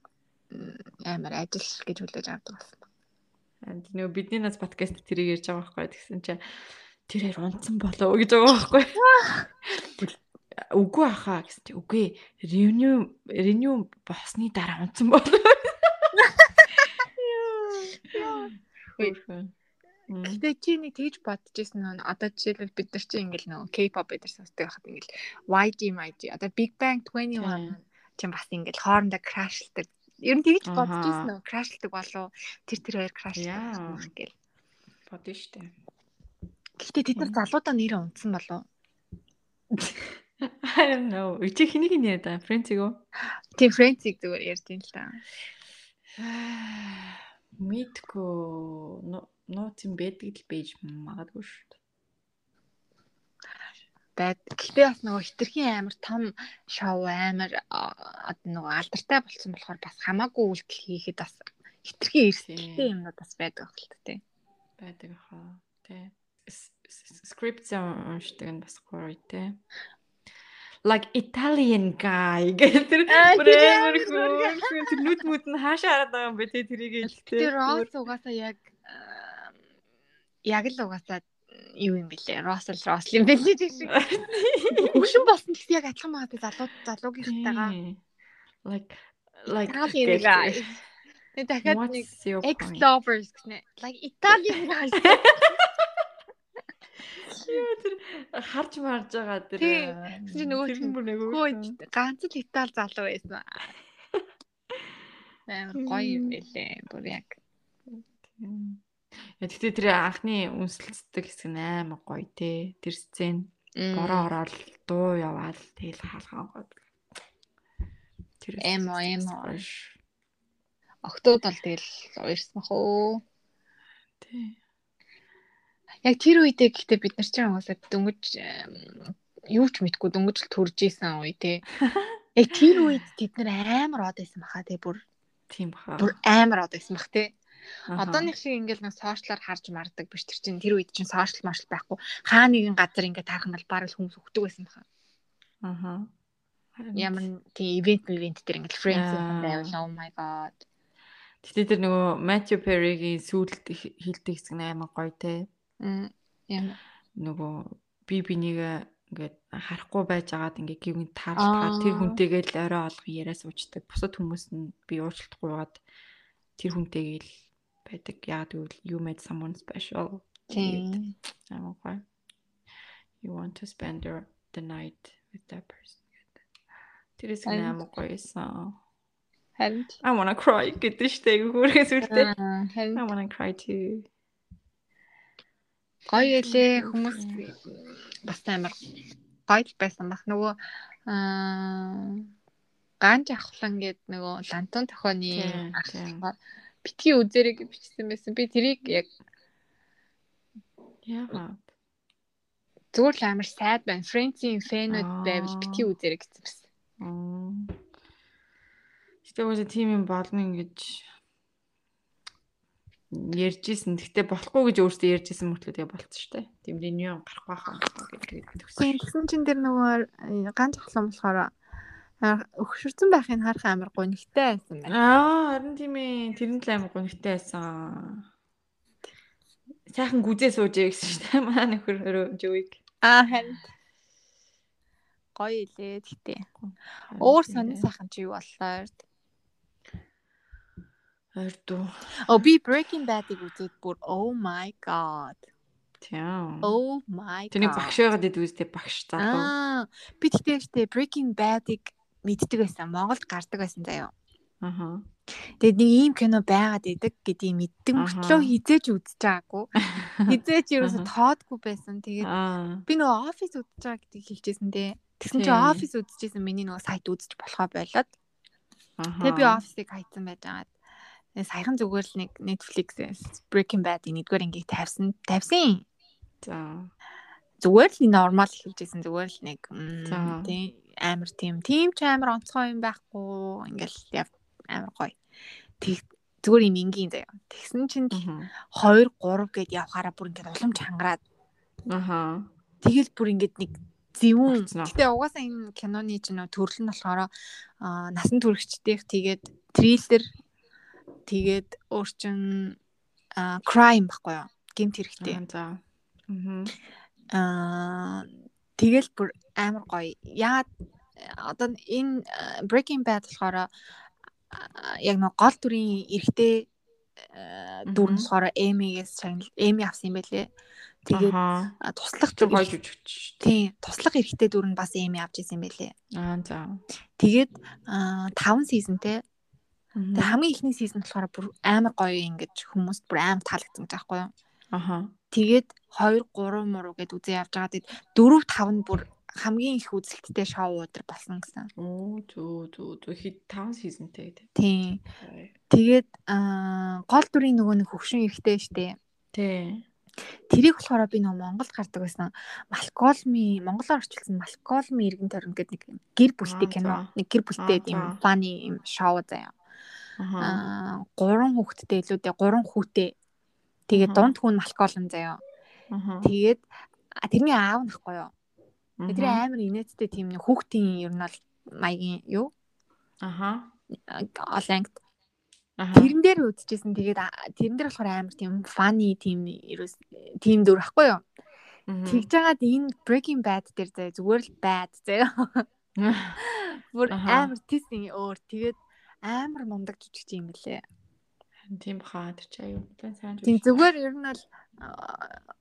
амар ажил гэж хүлээж авдаг болсон. And нөгөө бидний нас подкаст тэрийг ярьж байгаа байхгүй тэгсэн чинь тэрээр унтсан болоо гэж байгаа байхгүй. Үгүй ахаа гэсэн чи. Үгүй. Renew renew болсны дараа унтсан болоо. Гэтэ чи нэг тэгж бодож ирсэн нөө одоо жишээлбэл бид нар чи ингээл нөө K-pop бидэр сонсдог байхад ингээл YG MIG одоо Big Bang 21 чи бас ингээл хоорондоо крашлдаг. Ер нь тэгж бодож ирсэн нөө крашлдаг болов тэр тэр хоёр крашлдаг гэл бодно штэ. Гэхдээ тэд нар залуудаа нэрээ унтсан болов. I don't know. Чи хэнийг нь байгаа? Friends-ийг үү? Тийм Friends-ийг зүгээр ярьж юм л та. Мэдгүй нууц юм байдаг л байж магадгүй шүү дээ. Бэд. Гэхдээ бас нөгөө хитрхийн амар том шоу амар одоо нөгөө алдартай болсон болохоор бас хамаагүй үйлдэл хийхэд бас хитрхийн эрсдэлтэй юмнууд бас байдаг ахalta тий. Байдаг хаа. Тий. Скрипт уншдаг нь бас гоё тий like Italian guy гэдэг тэр бүр хөө тэр нүд мүд нь хаашаа хараад байгаа юм бэ те тэрийг хэлтэй. Тэр Рос угаасаа яг яг л угаасаа юу юм бэлээ. Росл Росл юм бэлээ тийм шиг. Хөвшин болсон гэсэн яг адилхан байгаа би залуу залуугийнхтайгаа. Like like Italian guy. Тэ дахиад нэг ex-lovers гэсэн. Like Italian guy. Тэр харж марж байгаа тэр. Тэгсэн чи нөгөө тэр бүр нэг хөө ганц л Итали залуу байсан. Амар гоё юм бэлээ. Бүр яг. Гэхдээ тэр анхны үнсэлцдэг хэсэг нь амар гоё те. Тэр сцен бороо ороод дуу яваал тэгэл хаалгаа гоё. Тэр эмо эмо. Октод бол тэгэл уярсан бах уу. Тий. Яг тэр үедээ гэхдээ бид нар чинь уусаа дөнгөж юу ч мэдгүй дөнгөж л төрж исэн үе те. Яг тэр үед тэд нар амар од байсан баха те бүр тийм баха. Бүр амар од байсан бах те. Одооных шиг ингээл нэг сошиалаар харж мардаг биш тэр чинь тэр үед чинь сошиал маршал байхгүй. Хаа нэгэн газар ингээд таарах нь баг л хүмүүс өгдөг байсан баха. Аха. Ямар тий ивент ивент дээр ингээд friends байвал oh my god. Гэтэ тэр нөгөө Matthew Perry-гийн сүүлд хилдэг хэсэг нь амар гоё те. Нөгөө би бинийг ингээд харахгүй байж агаад ингээ гівэн таарч тэр хүнтэйгээ л орой олго яриа суучдаг. Бусад хүмүүс нь би уучлахгүй байгаад тэр хүнтэйгээ л байдаг. Яг тэгвэл you made someone special. Тийм. I'm okay. You want to spend your the night with that person. Тэрээс нэг амар гоёсэн. Харин I wanna cry гэдэг штэ хүүрээс үлдээ. харин I wanna cry too. Гоё ялээ хүмүүс бас амар гоё л байсан баг нөгөө ганж авахлан гээд нөгөө лантун тохионы ахлахаар битгий үзэрэг бичсэн байсан. Би тэрийг яг яа зүгээр л амар сайд байна. Френцийн фэнүүд байвал битгий үзэрэг гэсэн байсан. Гэтэ үгүй тийм юм болно ингэж ярьж исэн. Гэтэ болохгүй гэж өөртөө ярьж исэн мөртлөө тэгээ болцсон дээ. Тэмрийн юм гарах байхаа гэдэг төгсөн. Тэгсэн чинь тэр нөгөө ганц ахлам болохоор өгшөрцөн байхыг харах амар гонигтай байсан байна. Аа, харин тийм ээ. Тэр нь л амар гонигтай байсан. Сайхан гүзээ суужээ гэсэн шүү дээ. Маа нөхөр жөөг. Аа, харин гоё илээ гэтээ. Өөр сонин сайхан чи юу боллоо? Ойрдуу. Oh би Breaking Bad-ыг үзээд бүр oh my god. Тийм. Oh my god. Тэний багш байгаад идэв үстэй багш залуу. Аа би тэгтээ штэ Breaking Bad-ыг мэддэг байсан. Монголд гардаг байсан заяа. Аха. Тэгээд нэг ийм кино байгаад идэг гэдгийг мэддэг мөртлөө хизээч үзэж байгаагүй. Хизээч ерөөсө тоодгүй байсан. Тэгээд би нөгөө офис үзэж байгаа гэдгийг хэлчихсэн дээ. Тэгсэн чинь офис үзчихсэн миний нөгөө сайт үзэж болохоо болоод. Тэгээд би офисыг хайцсан байж байгаа саяхан зүгээр л нэг Netflix-ээс Breaking Bad-ийн нэгдүгээр ангийг тавьсан тавьсан. За. Зүгээр л нормал хэлжсэн зүгээр л нэг тийм амар тийм тийм ч амар онцгой юм байхгүй ингээл амар гоё. Тэг зүгээр юм энгийн заяа. Тэгсэн чинь 2 3 гэд явхаараа бүр ингээд улам чангараад. Аха. Тэгэл бүр ингээд нэг зөвүүн. Гэтэ угаасаа энэ киноны чинь төрөл нь болохоор насан туршидтайх тэгээд триллер Тэгээд өөр чин crime баггүй юу? Гэмт хэрэгтэй. За. Аа тэгэл бүр амар гоё. Яагаад одоо энэ Breaking Bad болохоор яг нэг гол дүрийн эрэгтэй дүр нь болохоор Эми-гээс шагнал Эми авсан юм байлээ. Тэгээд туслах дүр гоё жүжигч. тийм туслах эрэгтэй дүр нь бас Эми авч ирсэн юм байлээ. Аа, за. Тэгээд 5 сизонтэй. Мгм. Тэгээд хамгийн ихний сизон болохоор бүр амар гоё ингэж хүмүүст бүр амар таалагдсан гэж байхгүй юу? Ахаа. Тэгээд 2 3 муруу гэд үзээ явж байгаа. Тэгээд 4 5 нь бүр хамгийн их үзэлттэй шоу өдр болсон гэсэн. Оо, зөө зөө зөө хэд 5 сизонтэй. Тийм. Тэгээд аа гол дүрийн нөгөө нэг хөвшин эрэхтэй штэ. Тий. Тэрийг болохоор би нөгөө Монголд гардаг байсан. Малколми монголоор орчуулсан Малколми иргэн тойрон гэдэг нэг гэр бүлтэй кино. Нэг гэр бүлтэй за. фаны ийм шоу заяа. Аа гурван хүүхэдтэй илүү дээ гурван хүүтэй. Тэгээд Аха. дунд хүн Малколм заяа. Тэгээд тэрний аав нахгүй юу? Мгм. амар инээдтэй тийм нэг хүүхдийн ер нь бол маягийн юу? Ахаа. Оленгт Ахаа. тэрэн дээр үдчихсэн. Тэгээд тэрэн дээр болохоор амар тийм funny тийм ерөөс тийм дүр ахгүй юу? Тэгж жагаад энэ Breaking Bad дээр заяа зүгээр л bad заяа. Бүр Аха. амар тис өөр. Тэгээд амар мундаг жүжигч юм лээ. Тийм баха тэр чи аюу сайн сайн Тийм жүжигч. зүгээр ер нь бол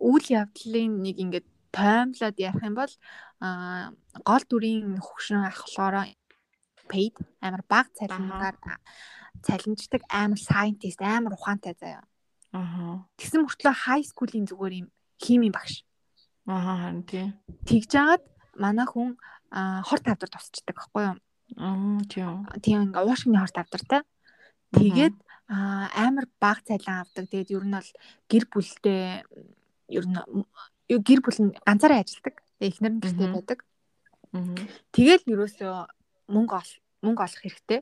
үйл явдлын нэг ингээд таймлаад ярих юм бол гол дүрийн хөгшин ах болохоор paid амар баг цалингаар цалинждаг амар scientist амар ухаантай заяа. Ахаа. Тэгсэн мөртлөө high school-ийн зүгээр юм химийн багш. Ахаа харин тий. Тэгж жагаад манай хүн а, хорт тавдар тусчдаг байхгүй юу? Аа тийм. Тийм ингээ уушгины хорт тавдартай. Тэгээд амар баг цалин авдаг. Тэгээд ер нь бол гэр бүлтэй ер нь гэр бүл нь ганцаараа ажилладаг. Эхнэр нь гэртээ Мгм. байдаг. Аа. Тэгэл ерөөсөө мөнгө ол мөнгө олох хэрэгтэй.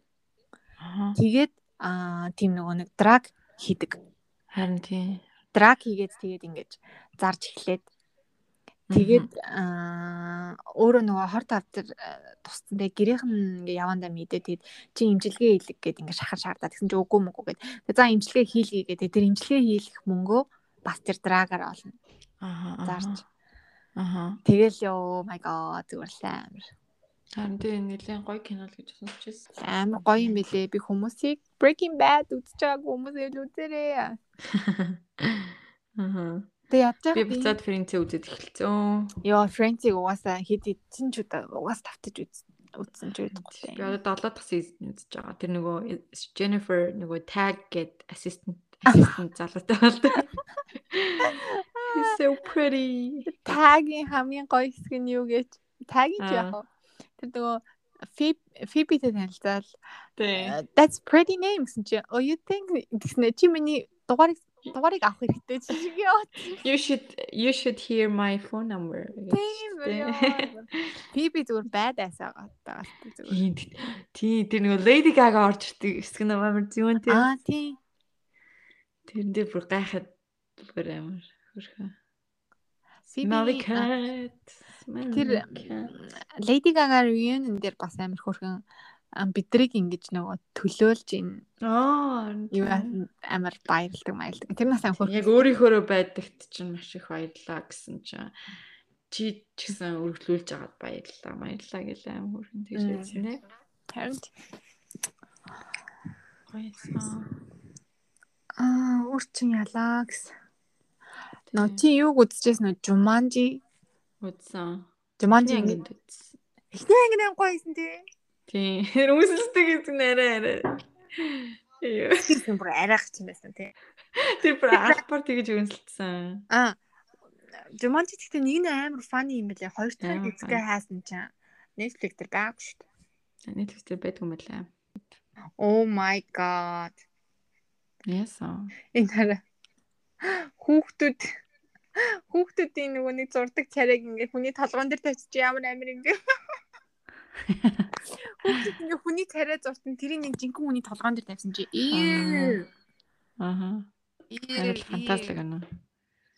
Тэгээд аа тийм нөгөө нэг драг хийдэг. Харин тий. Драг хийгээд тэгээд ингэж зарж эхлээд тэгээд аа өөрөө нөгөө хорт автар тусцсан тэгээд гэрийнх нь ингээ явандаа мэдээ тэгээд чи имчилгээ хийлэг гэд ингээ шахар шаардаа тэгсэн чи үгүй мөгүй гэд. Тэгээд за имчилгээ хийлгий гэдэг. Тэр имчилгээ хийлгэх мөнгөө бас тэр драгаар олно. Ахаа. Зарж. Ахаа. Тэгэл ёо my god зүгээр л амар. Харин тий нэлийн гоё кино л гэж сонсчихсан. Амар гоё юм билээ. Би хүмүүсийг Breaking Bad үзэж байгаагүй хүмүүсээ л үзээрэй. Аа. Тэг ядж Би байгаа буцаад Фрэнцээ үзэж эхэлсэн. Йоо, Фрэнциг угаасаа хэд эдсэн ч удаа угаас тавтаж үз үзсэн ч Би үүдгүй. одоо 7 дахь сизон үзэж байгаа. Тэр нөгөө Jennifer нөгөө tag гэд assistant assistant залуутай болдог. He's so pretty. Тагийн хамгийн гоё хэсэг нь юу гэж? Аа. яг. уу. Тэр нөгөө Phoebe-тэй танилцаал. Тий. That's pretty name гэсэн чи. Oh you think гэснэ чи миний дугаарыг дугаарыг авах хэрэгтэй чи шиг яа. You should you should hear my phone number. Тийм Тий. үү. Phoebe зүгээр байдаас байгаа таа зүгээр. Тийм. Тий, тэр нөгөө Lady Gaga орж ирдэг хэсэг амар зүүн тий. Аа тийм. Тэрэн дээр бүр гайхаад бүр амар хөрхөө. Smelly Тэр. Lady Gaga reunion дээр бас амар хөрхөн бидрийг ингэж нөгөө төлөөлж Аа. юу амар баярлдаг маялдаг. Тэр нас амар Яг өөрийнхөө байдагт чинь маш их баярлаа гэсэн чинь чи ч гэсэн өргөлүүлж агаад баярлаа. Баярлаа гэлээ аим хөрхөн тэгж хэлсэн нэ. харин аа үрчин ялаа гэсэн. Нөө чи юуг үзчихсэн нөө Jumanji Үзсэн. Jumanji Чи ингэ ингэ үзсэн. эхний анги нэ гоёсэн тий. Тийм. Хүмүүсэлдэг гэсэн арай арай. Юу. Тэр бүр арайх юм байсан тий. Тэр бүр албаар тэгэж үнсэлсэн. Аа Jumanji гэхдээ нэг нь амар funny юм байлаа. Хоёр дахь үзгээ хаасан чинь Netflix дээр байгаагүй шүү дээ. Netflix дээр байдгүй юм байна. Oh my god. Яасан. Энэ хараа хүүхдүүд хүүхдүүдийн нөгөө нэг зурдаг царайг ингээ хүний толгоон дээр тавьчих чи ямар амир бэ? Хүүхдүүд ингээ хүний царай зуртан тэрийг нэг жинхэнэ хүний толгоон дээр тавьсан чи ээ. Ааха. Харин фантастик байна.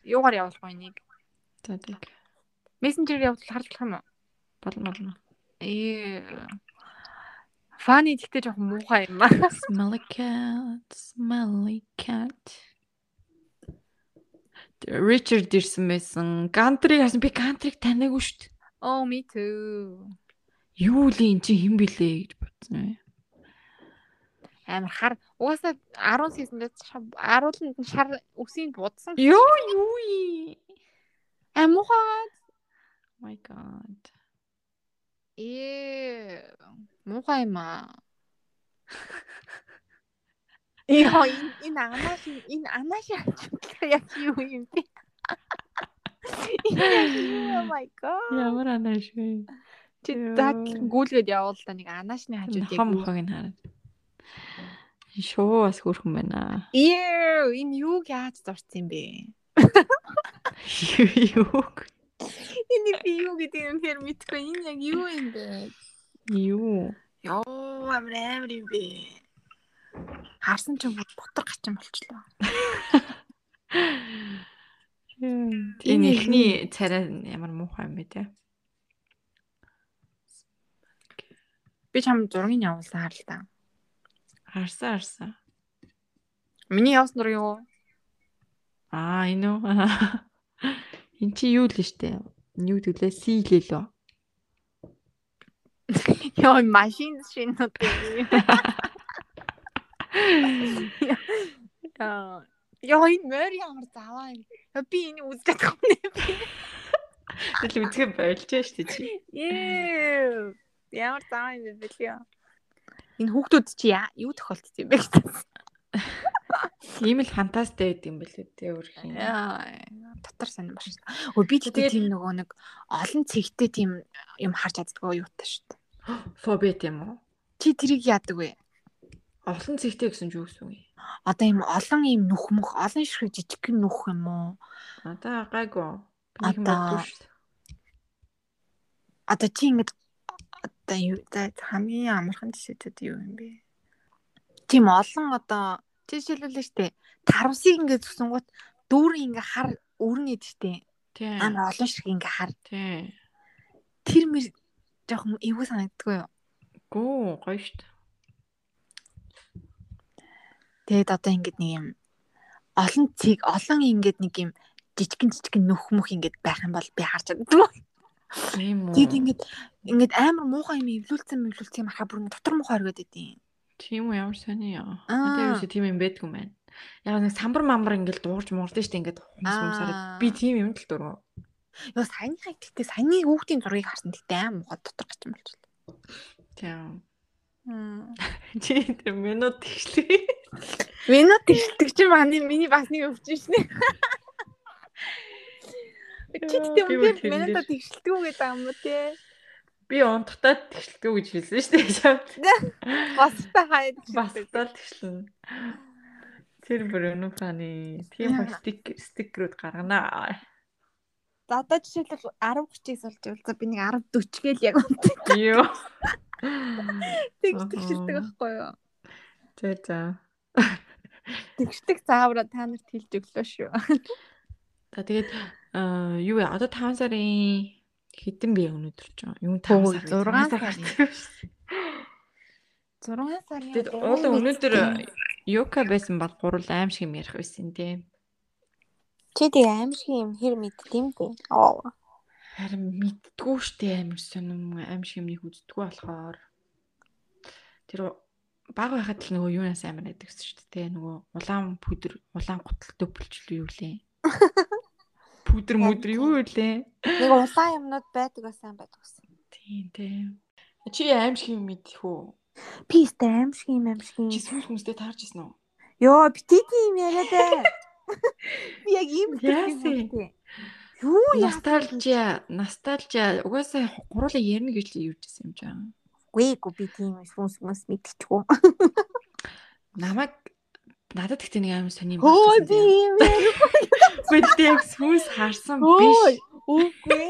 Юугаар явуулах вэ энийг? За тэг. Мессенжер явуулах харж болох юм уу? Болно болно. Ээ. Фаны тэгтээ жоохон муухай юм аа. Smelly cat, smelly cat. Ричард ирсэн байсан. Гантрийг харсан. Би Гантрийг танаагүй шүү дээ. Oh me too. Юу л эн чи хэн блэ гэж бодсон. Амар хар. Угаасаа 10 сизнэд арууланд нь шар үсийг будсан. Йоо юу юм? Амуухай. Oh my god. Ээ. Муухай юм аа. Яа энэ анааш энэ анааш яг юу юм бэ? Oh my god. Ямар анаа шүү. Чи дат гүйлгээд явуул та нэг анаашны хажууд яг. Хог нь хараад. Шоо бас хөрхөн байна. Ээ энэ юуг яаж зурцсан юм бэ? Юу? Энэ би юу гэдэг юм хэр мэдгүй энэ яг юу юм бэ? Юу? Йоо амар амар юм бэ. Харсан ч юм уу бутар гачин болчлоо. Энэ ихний царай ямар муухай юм бэ те? Би чам зургийг явуулсан харал та. Харсан харсан. Миний явсан зураг юу? Аа энэ үү? Эн чи юу л штэ? Юу төлөө сийлээ лөө. Йоо машин шинүүд. Яа. Йоо энэ мөр ямар заваа юм. Яа, Би энийг үзэж чадахгүй нэ. Тэгэл үзэх болж штэ чи. Ээ. Ямар заваа юм бэ бэлээ. Энэ хүүхдүүд чи яа юу тохиолдсон юм бэ гэсэн. Ийм л фантастай байд юм бэлээ те өөрхийн. Дотор сонирм баш. Өө би тэгтээ тийм нөгөө нэг олон цэгтэй тийм юм харж чаддгаа юутай шүү дээ. Фобия тийм үү? Чи тэрийг яадаг вэ? Олон цэгтэй гэсэн ч юу гэсэн үг юм? Одоо юм олон юм нүх мөх, олон ширхэг жижиг нүх юм уу? Одоо гайгүй. Би нэг юм Одоо- бодсон шүү дээ. Одоо чи ингэж одоо юу за хамгийн амархан жишээтэй юу юм бэ? Тийм олон одоо жишээлбэл штэ тарвсыг ингэ зүсэнгууд дүүрэн ингэ хар өрнөд штэ. Тийм. Амар олон шиг ингэ хар. Тийм. Тэр мэр жоохон эвгүй санагддгүй юу? Гүү гоё шүү дээ. Тэгээд одоо ингэ нэг юм олон цэг олон ингэ нэг юм жижигэн жижигэн нүх мөх ингэ байх юм бол би харж чаддаг. Тийм үү. Тэгэд ингэ ингэ амар муухай юм эвлүүлсэн эвлүүлсэн юм хаа бүр ингэ дотор муухай өргөд идэв. Тийм үү ямар сони яа. Одоо юу ч тийм юм байдгүй юм байна. Яг нэг самбар мамбар ингээл дуурж муурдэн штэ ингээд хумс Аа. хумсараад би тийм юм л дургу. Йоо саяныхаа гэхдээ саяны хүүхдийн зургийг харсан гэхдээ аим муухай дотор гачин болчихлоо. Тийм. Чи тэр минут тэгшлээ. Минут тэгшдэг чи манай миний бас нэг өвчин шнэ. Чи Яа, тэгтээ би тэгшдэг үү гэдэг юм уу те? Би унтахтаа тэгшлэхгүй гэж хэлсэн штэ. Шавд. Баста хаяад Бас тал тэгшлэн. Тэр бүр өнөө фаны тийм стик стикерүүд гаргана. За одоо жишээлбэл 10 30-ыг суулж явуулзаа би нэг 10 40 гээл яг унтдаг. Йоо. Тэг тэгшдэг байхгүй юу? За за. Тэгшдэг заавраа та нарт хэлж өглөө шүү. За тэгээд аа, юу вэ? Одоо 5 сарын хэдэн бэ өнөөдөр ч юм? Юу 5 Өө, сар. зургаан сар сарын. гарсан. 6 сарын. Тэгээд уулын өнөөдөр юка байсан бол гурал аим шиг юм ярих байсан тийм. чи тэг аим шиг юм хэр мэддэм бэ? Оо. Харин мэддгүү штэ амир сонирм аим шиг юмныг үздэггүй болохоор тэр баг байхад л нөгөө юунаас амир байдаг шүү дээ нөгөө улаан пүдэр улаан гуталтай бүлчлээ юу лээ. Пүдэр мүдэр юу лээ. Нэг улаан юмнууд байдаг бас сайн байдаг гэсэн. Тийм тийм. Чи аим шиг юм мэдэх үү? Би өстэй аим шиг юм аим шиг юм. Чи сүнс хүмүүстэй таарч ирсэн үү? Йоо, бити тийм яриад бай. Би яг ийм Яасан? хэлсэн. Юу? Ностальжиа, ностальжиа угаасаа гурлаа ярина гэж л юуж ирсэн юм жаа. Гүйгүй би тийм сүнс сүнс мэдчихгүй. Намайг надад ихтэй нэг амар сони юм болчихсон би тийм. ийм яриад. Бид яг сүнс харсан биш. үгүй.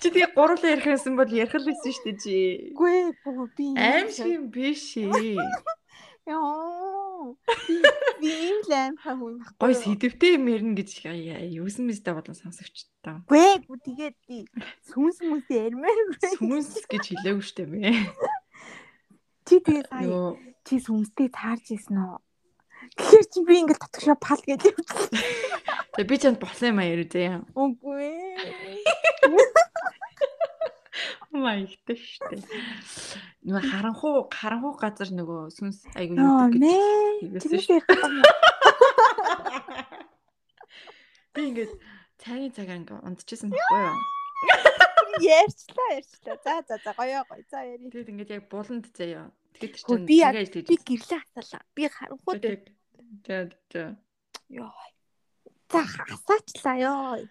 Чи тэгээ гурлаа ярих юмсан бол ярих л байсан шүү дээ чи. Гүйгүй би. Аим шиг биш ээ. Яа. Би- Би ийм л аим хаа хүн байхгүй. Гой сэдвтэй юм ярина гэж юусэн мэстэй болон сонсогч та. Гүйгүй тэгээд би сүнс мүнс ярмаар. Сүнс гэж хэлээгүй шүү дээ. Чи тэгээ сая чи сүнстэй таарж исэн үү? Тэгэхээр чи би ингээл татгшаа пал гэж явчихсан. Тэгээ би чанд болсон юм а ярив заяа. Үгүй. Маягтай штэ. Нөгөө харанхуу харанхуу газар нөгөө сүнс Ноо юу гэж. Би ингээд цагийн цагаар ингээд унтчихсан байхгүй юу? Ярьчлаа ярьчлаа. За за за гоё гоё. За яри. Тэгээд ингээд яг буланд заяа. Хөө, чинь тэгж. Би гэрлээ хасаалаа. Би харанхуу Тэгээд тэгээд ёо. За хасаачлаа ёо.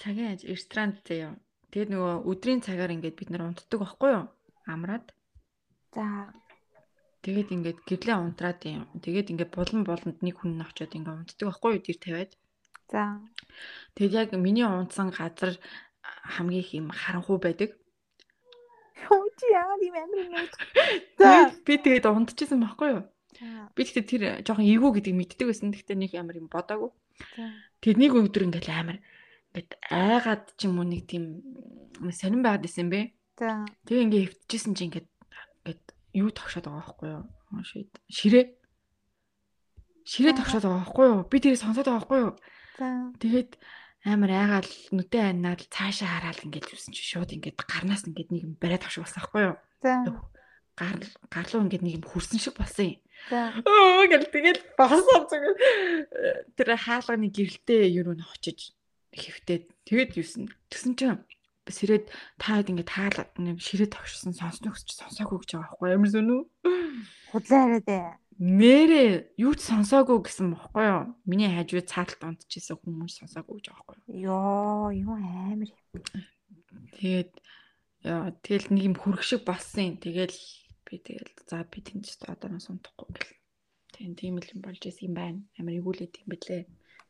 цагийн аж ресторан заяа. Тэгээд нөгөө өдрийн цагаар ингээд бид нар унтдаг байхгүй юу? Амраад. За Тэгээд ингээд гэрлээ унтраад юм. Тэгээд ингээд булан буланд нэг хүн н очиод ингээд унтдаг байхгүй юу? Тэр тавиад. за. Тэгээд яг миний унтсан газар хамгийн их юм харанхуу байдаг. Юу чи яа юм амир. За. Тэгээд би тэгээд унтчихсан байхгүй юу? Би тэгтээ тэр жоохон эвгүй гэдгийг мэддэг байсан. Тэгтээ нэг амар юм бодоагүй. Тэгээд нэг өдөр ингээд амар ингээд айгаад ч юм уу нэг тийм сонирн байгаад исэн бэ. За. Тэгээ ингээд хөвтчихсэн чи ингээд ингээд юу тогшоод байгаа байхгүй юу? Ширээ. Ширээ тогшоод байгаа байхгүй юу? Би тэрийг сонсоод байгаа байхгүй юу? Тэгээд амар айгаал нүдэ анаад цаашаа хараад ингээд юусэн чи шууд ингээд гарнаас ингээд нэг юм бариад болсон байхгүй юу? Гар гарлуу ингээд нэг юм хүрсэн шиг болсон юм. Оо гэл тэгэл басан зүгээр тэр хаалганы гэрэлтэй юу нэ очиж хэвтээд тэгэд юусэн. Тэсэн чинь сэрээд таад ингээд таал нэг ширээ тогшсон сонсноо гэж сонсоогүй гэж байгаа байхгүй ямар зүн үү? Худлаа яриад ээ. Нэрээ юу ч сонсоогүй гэсэн бохгүй юу? Миний хажуу цааталт унтчихсан хүмүүс сонсоогүй гэж байгаа байхгүй юу? Йоо, юу амир. Тэгээд яа тэгэл нэг юм шиг болсон. Тэгэл би тэгэл за би тэнд ч одоо нас унтахгүй гэл. Тийм тийм л юм болж исэн юм байна. Амар игүүлээд юм бэлээ.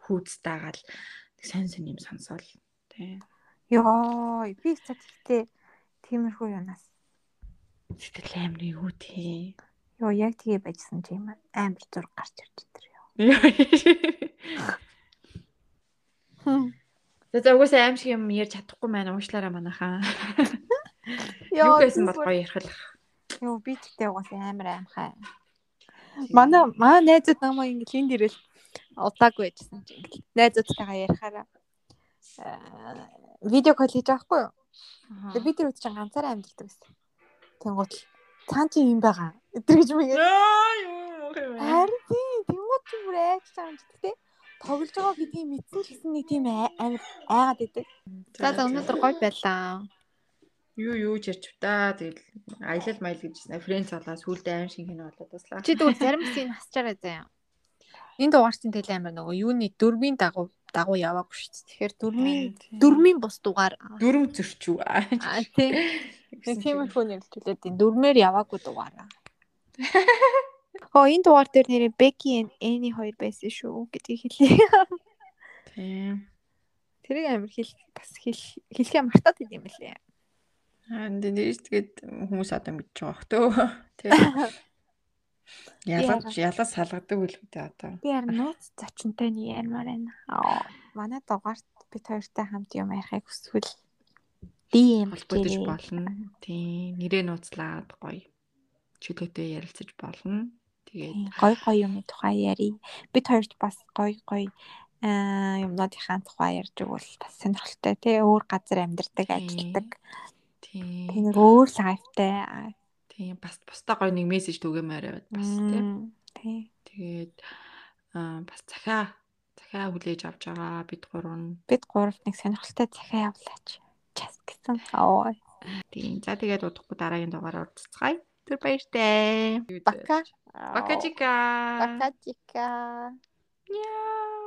Хүүц даагаал нэг сонь сонь юм сонсоол. Тийм. Йоо, би цад ихтэй тиймэрхүү юунаас. Сэтгэл амар игүү тий. Йоо, яг тгээ байжсан чи юм амар зур гарч ирж тэр ёо. За угсаа аим шиг юм ярьж чадахгүй маань уушлаараа манайхаа. Юу гэсэн бол гоё ярих л. Йоо, би тэгтээ угаасаа амар аимхай. Манай маа найзууд намайг ингээл энд ирэл удаагүй байжсан чи ингээл найзуудтайгаа ярихаараа аа, видео кол хийж байгаа хгүй юу? Тэгээ би тэр үед чинь ганцаараа амьддаг байсан. Тэнгуут л цаан чи юм байгаа. Өтер гэж мэг. Аа юу юм бэ? Харин тэнгуут бүр байгаа юм тээ. Тоглож байгаа гэдгийг мэдсэн ч гэсэн нэг тийм амар айгаад идэг. За за өнөөдөр гоё байлаа. Юу юу ч ярьж та тэгэл аялал маял гэжсэн. Френц болоо сүулдэ аим шиг кино болоод таслаа. Чи тэгвэл зарим хэсгийг хасчаарай заяа. Энэ дугаар чинь тэгэл амар нөгөө юуны дөрмийн дагуу дагуу яваагүй шүү дээ. Тэгэхээр дөрмийн дөрмийн бус дугаар. дүрм зөрчүү. Аа тийм. Нэг тиймэрхүү нэрлэлээд энэ дөрмээр яваагүй дугаараа. Оо энэ дугаар дээр нэрээ Becky and Annie хоёр байсан шүү гэдгийг хэлье. Тийм. Тэрийг амар хэл бас хэл хэлхээ мартаад идэм байлээ. Аа дээрс тэгээд хүмүүс одоо мэдж байгаа хтөө. Тэгээ. Ялаж ялаж салгадаг үл үү одоо. Би харин нууц зочинтой нь ярмаар байна. Аа манай дугаарт бид хоёртай хамт юм ярихыг хүсвэл DM холбогдож болно. Тийм. Нэрээ нууцлаад гоё. Чөлөөтэй ярилцаж болно. Тэгээд гой гой юмны тухай ярий. Бид хоёрт бас гой аа юмнуудынхаа тухай ярьж өгвөл бас сонирхолтой тий өөр газар амьдардаг ажилладаг. Тийм. Тэг нэг өөр лайфтай. Тийм. Бас бусдаа гоё нэг мессеж түгээмээр бас тийм. Мм, Тий. Тэгээд аа бас захиа захиа хүлээж авч байгаа бид гурав нь. Бид гуравт нэг сонирхолтой захиа явуулаач. Час гэсэн. Оо. Тийм. За тэгээд удахгүй дараагийн дугаараар уулзцгаая. Тэр баяртай. Бака. Бакажика. Бакачика. Яа.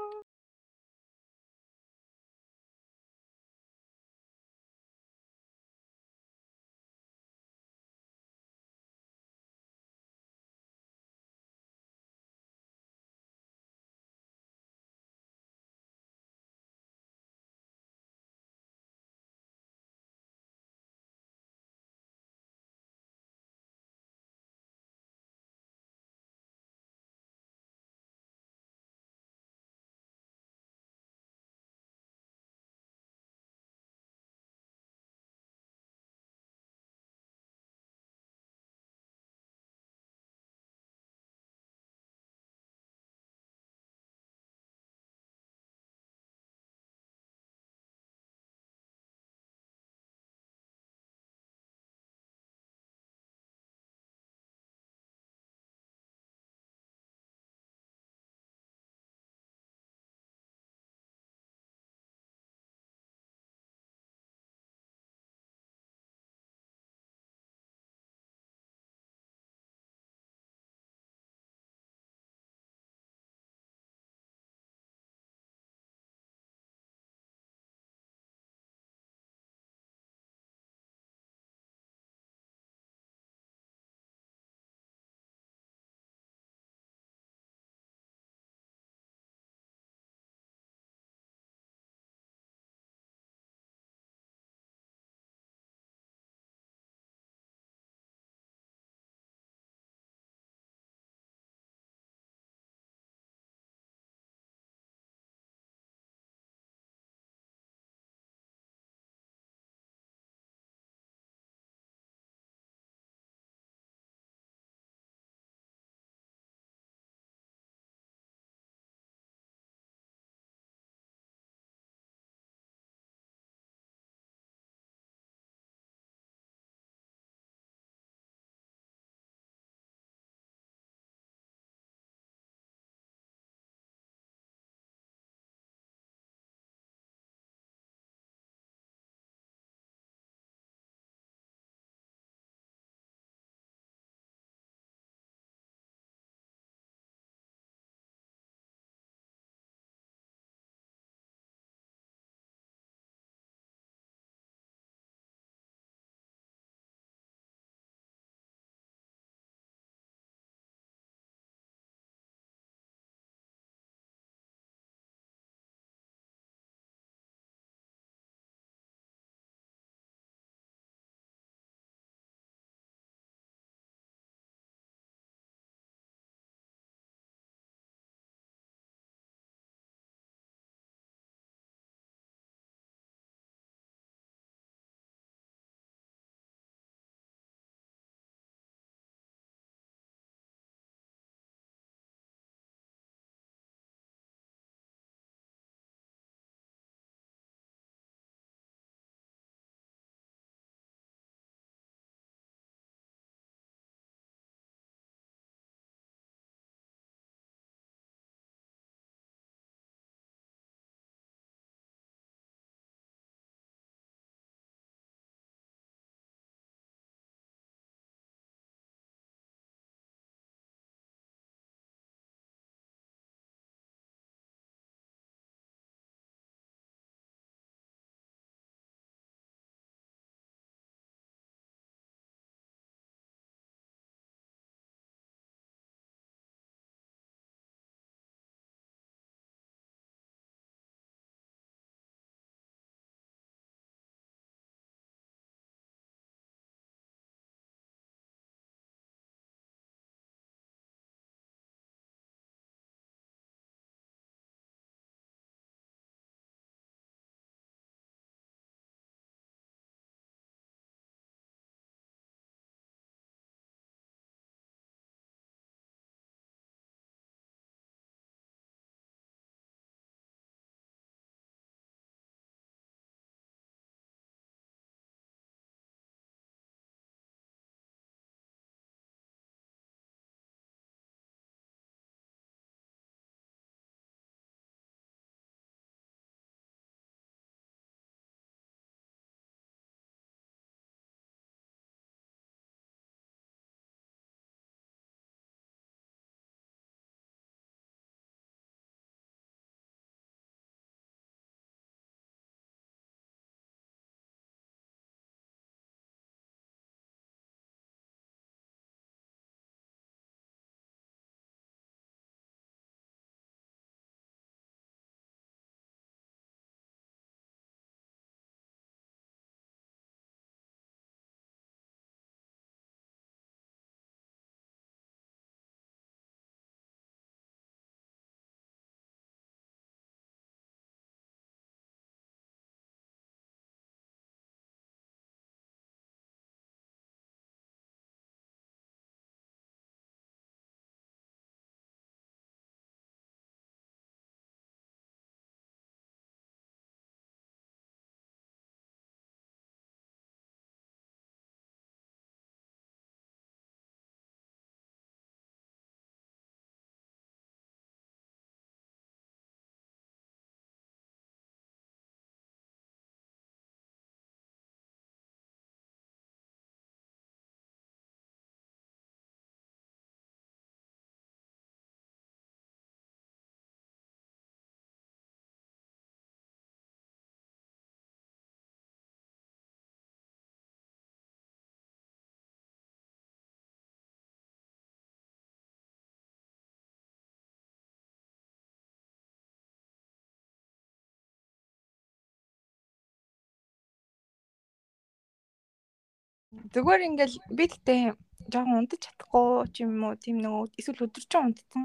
Зүгээр ингээл би тэгтээ жоохон унтаж чадахгүй ч юм уу тийм нөгөө эсвэл өдөржин унтсан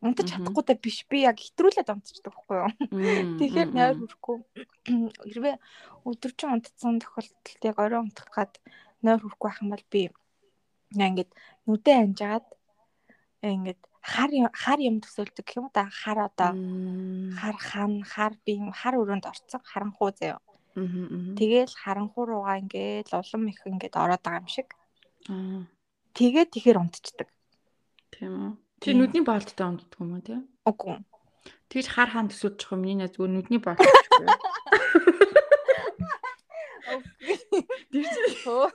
унтаж Мгм. чадахгүйдаа биш би яг хэтрүүлээд унтчихдаг байхгүй юу. Тэгэхээр нойр хүрхгүй хэрвээ өдөржин унтсан тохиолдолд яг орой унтах гад нойр хүрхгүй байх юм бол би ингээд нүдэ анжаад ингээд хар хар юм төсөөлдөг юм та хар одоо хар хан хар би хар өрөөнд орцсон харанхуу заяа. Тэгээл харанхуу руугаа ингээд улам их ингээд ороод байгаа юм шиг. Тэгээд тэгэхэр унтчихдаг. Тийм үү. Чи нүдний боолттой унтдаг юм уу тий? Үгүй. Тэгж хар хаан төсөөлж байгаа миний зүгээр нүдний боолт. Тэр чи Хөөе.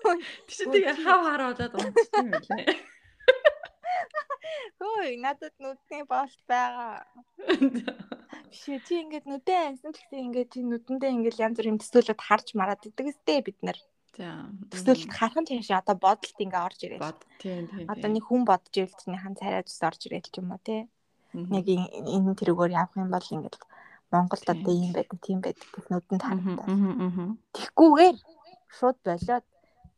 тэр чи тэгээ хав хар болоод унтчих юм лээ. Хөөе, надад нүдний болт байгаа. Биш ээ, чи ингээд нүдэн амьсан гэхдээ ингээд чи нүдэндээ ингээд янз бүр юм төсөөлөд харж мараад идэг өстэй бид нар. За. Төсөөлөлд хархан цааш одоо бодолт ингээд орж ирээд. бод. Тийм тийм. Одоо нэг хүн бодож ивэл чинийхэн царай зүс орж ирээд ч юм уу те. Нэг энэ тэрүүгээр явах юм бол ингээд Монголд одоо ийм байдаг, тийм байдаг гэх нүдэнд харагдаад. Аа. Тэгхгүйгээр шууд болоод